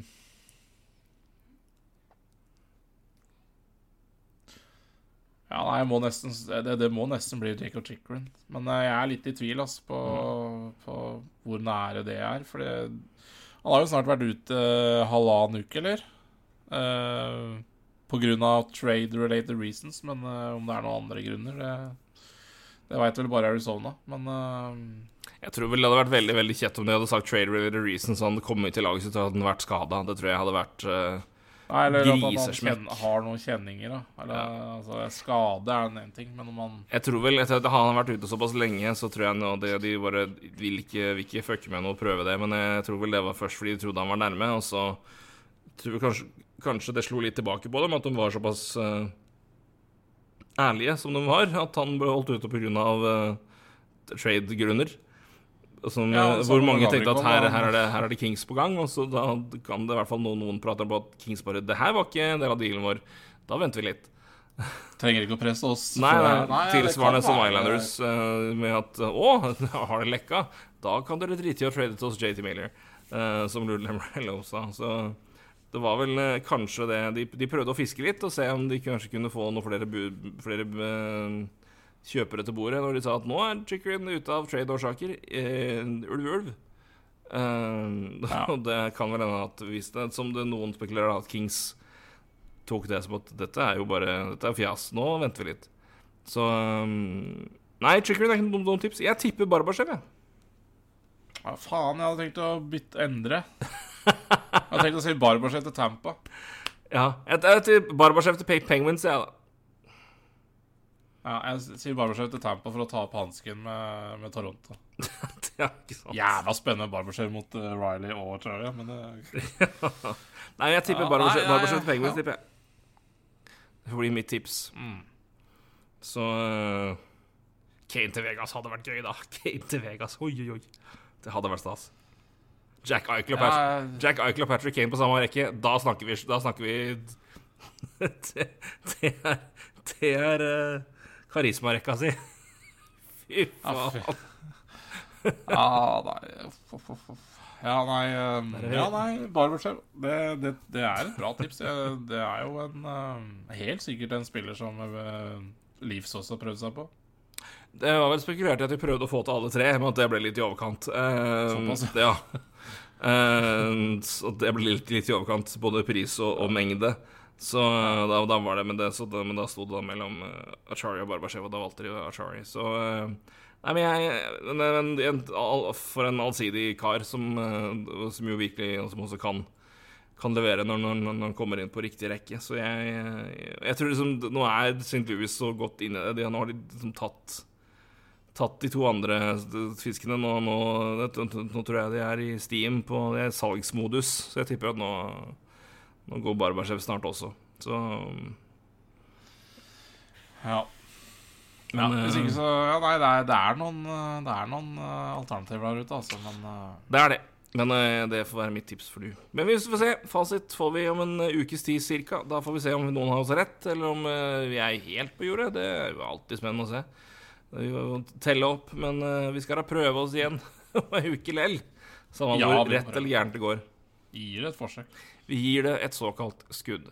ja, nei, må nesten, det, det, må nesten bli Jacob Chickren. Men eh, jeg er litt i tvil altså, på, mm. på hvor nære det er. For han har jo snart vært ute uh, halvannen uke, eller? Uh, pga. trade-related reasons, men uh, om det er noen andre grunner, det, det veit vel bare Arizona. Men uh, Jeg tror vel det hadde vært veldig veldig kjett om de hadde sagt trade-related reasons og han kom ut i laget sitt og hadde vært skada. Det tror jeg hadde vært uh, Nei, eller at han kjenner, har noen kjenninger, da. Eller, altså, skade er en ting, men om han Jeg tror vel, etter at han har vært ute såpass lenge, så tror jeg nå det, de bare vil ikke, vil ikke fucke med noe og prøve det. Men jeg tror vel det var først fordi de trodde han var nærme, og så tror jeg kanskje, kanskje det slo litt tilbake på dem, at de var såpass uh, ærlige som de var, at han ble holdt ute pga. Uh, trade-grunner. Som, Ja, eh, hvor mange tenkte at her, her, er det, her er det Kings på gang, og så da kan det i hvert fall noen, noen prate om at Kings bare Det her var ikke en del av dealen vår. Da venter vi litt. [laughs] trenger ikke å presse oss. Nei, nei, Nei, tilsvarende som Islanders uh, med at Å, [laughs] har det lekka? Da kan dere drite i å trade til oss JT Miller, uh, som Lou Lamorello sa. Så det var vel eh, kanskje det de, de prøvde å fiske litt og se om de kanskje kunne få noen flere, bu, flere eh, kjøpere til bordet når de sa at nå er Chickering ute av trade-årsaker. Eh, ulv, ulv. Uh, Ja. [laughs] Og det kan vel hende at hvis det, som det noen spekulerer, at Kings tok det som at dette er jo bare Dette er fjas. Nå venter vi litt. Så um, Nei, Chickering er ikke noe dumt tips. Jeg tipper Barbashev, jeg. Ja, faen, jeg hadde tenkt å bytte endre. [laughs] Jeg tenkte tenkt å si Barbarshev til Tampa. Ja. Jeg, til Barbashev til Pe- Penguins, jeg, da. Ja, jeg sier Barbarshev til Tampa for å ta opp hansken med, med Toronto. [laughs] Det er ikke sant. Jævla spennende Barbarshev mot uh, Riley og Charlie, men det [laughs] Nei, jeg tipper Ja, Barbashev, ja, til Penguins, tipper jeg. Det får bli mitt tips. mm. Så uh, Kane til Vegas hadde vært gøy, da. [laughs] Kane til Vegas, oi, oi, oi. Det hadde vært stas. Jack Eichel og Patrick, Ja, og Patrick Kane på samme rekke. Da snakker vi, da snakker vi [laughs] det, det er, det er uh, karismarekka si. [laughs] Fy Ja, faen. fy. Ja, nei uff, uff, uff. Ja, nei um, Ja, nei, Barbershev. Det, det, det er et bra tips. Det, er jo en um, Helt sikkert en spiller som uh, også har prøvd seg på. Det var vel spekulert i at vi prøvde å få til alle tre, men at det ble litt i overkant. Eh, Såpass, ja. [laughs] Eh, så det ble litt, litt i overkant, både pris og, og mengde. Så eh, da, da var det med det, så da, men da sto det da mellom Achari og Barbashev, og da valgte de Achari. Så Nei, men jeg en, all, For en allsidig kar som, som jo virkelig Som også kan kan levere når, når, når han kommer inn på riktig rekke. Så jeg, jeg, jeg tror liksom Nå er St. Louis så godt inne i det. De- Nå har de liksom tatt Tatt de to andre fiskene. Nå, nå, nå, tror jeg de er i Steam på det er salgsmodus, så jeg tipper at nå, nå går Barbashev snart også. Så Ja. Men, ja hvis eh, ikke så Ja, nei, det er, det er noen, det er noen uh, alternativer der ute, altså, men uh, Det er det. Men uh, det får være mitt tips for du. Men vi får se. Fasit får vi om en eh, ukes tid cirka. Da får vi se om noen har oss rett, eller om eh, vi er helt på jordet. Det er jo alltid spennende å se. Vi må telle opp, men eh, vi skal da prøve oss igjen om ei uke lell. Samme Ja, hvor rett eller gærent det går. Vi gir det et forsøk. Vi gir det et såkalt skudd.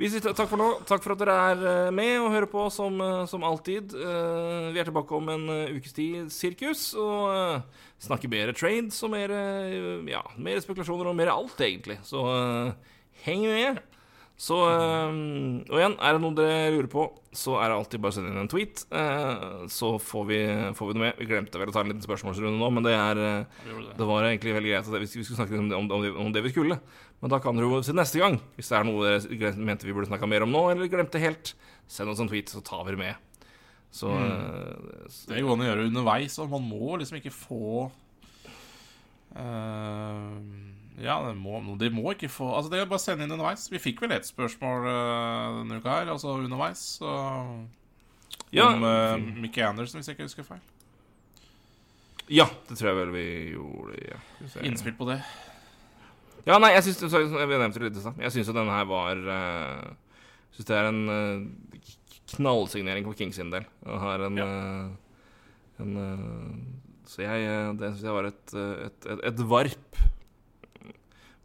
Vi sier takk for nå. Takk for at dere er eh, med og hører på som, eh, som alltid. Vi er tilbake om en ukes tid, sirkus, og snakker mer trades og mer, ja, mer spekulasjoner og mer alt, egentlig. Så heng med. Så eh, Og igjen, er det noe dere lurer på, så er det alltid bare å sende inn en tweet. eh, Så får vi, får vi noe med. Vi glemte vel å ta en liten spørsmålsrunde nå, men det er eh, det. det var egentlig veldig greit at vi skulle snakke om, det- om, det- om det vi skulle. Men da kan dere jo se neste gang. Hvis det er noe dere mente vi burde snakka mer om nå, eller glemte helt, send oss en tweet, så tar vi det med. Så mm. s- Det går an å gjøre underveis, og man må liksom ikke få eh, Ja, det må, de må ikke få Altså, det er bare å sende inn underveis. Vi fikk vel ett spørsmål eh, denne uka her, altså underveis. Så, Ja, om uh, Mickey Anderson, hvis jeg ikke husker feil. ja, det tror jeg vel vi gjorde. Ja. Innspill på det. ja nei, jeg syns Jeg nevnte det litt i stad. Jeg syns jo denne her var uh, Syns det er en eh, knallsignering for Kings sin del. Og har en, eh, en eh, Så jeg eh, Det syns jeg var et, eh, et, et, et varp.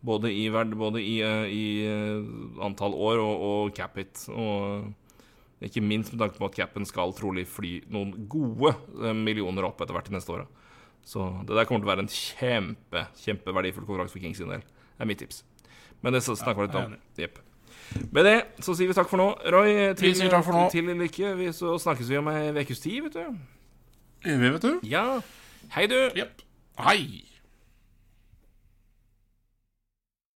Både i, verd, både i, eh, i eh, antall år og, og cap it. Og eh, ikke minst med tanke på at capen skal trolig fly noen gode millioner opp etter hvert de neste åra. Så det der kommer til å være en kjempe, kjempeverdifull kontrakt for Kings sin del. Det er mitt tips. Men det snakker vi litt om. Jepp. Med det så sier vi takk for nå. Roy, til, vi takk for nå. til lykke. Vi, så snakkes vi om ei ukes tid, vet du. Vi, vet du. Ja. Hei, du. Jepp. Hei.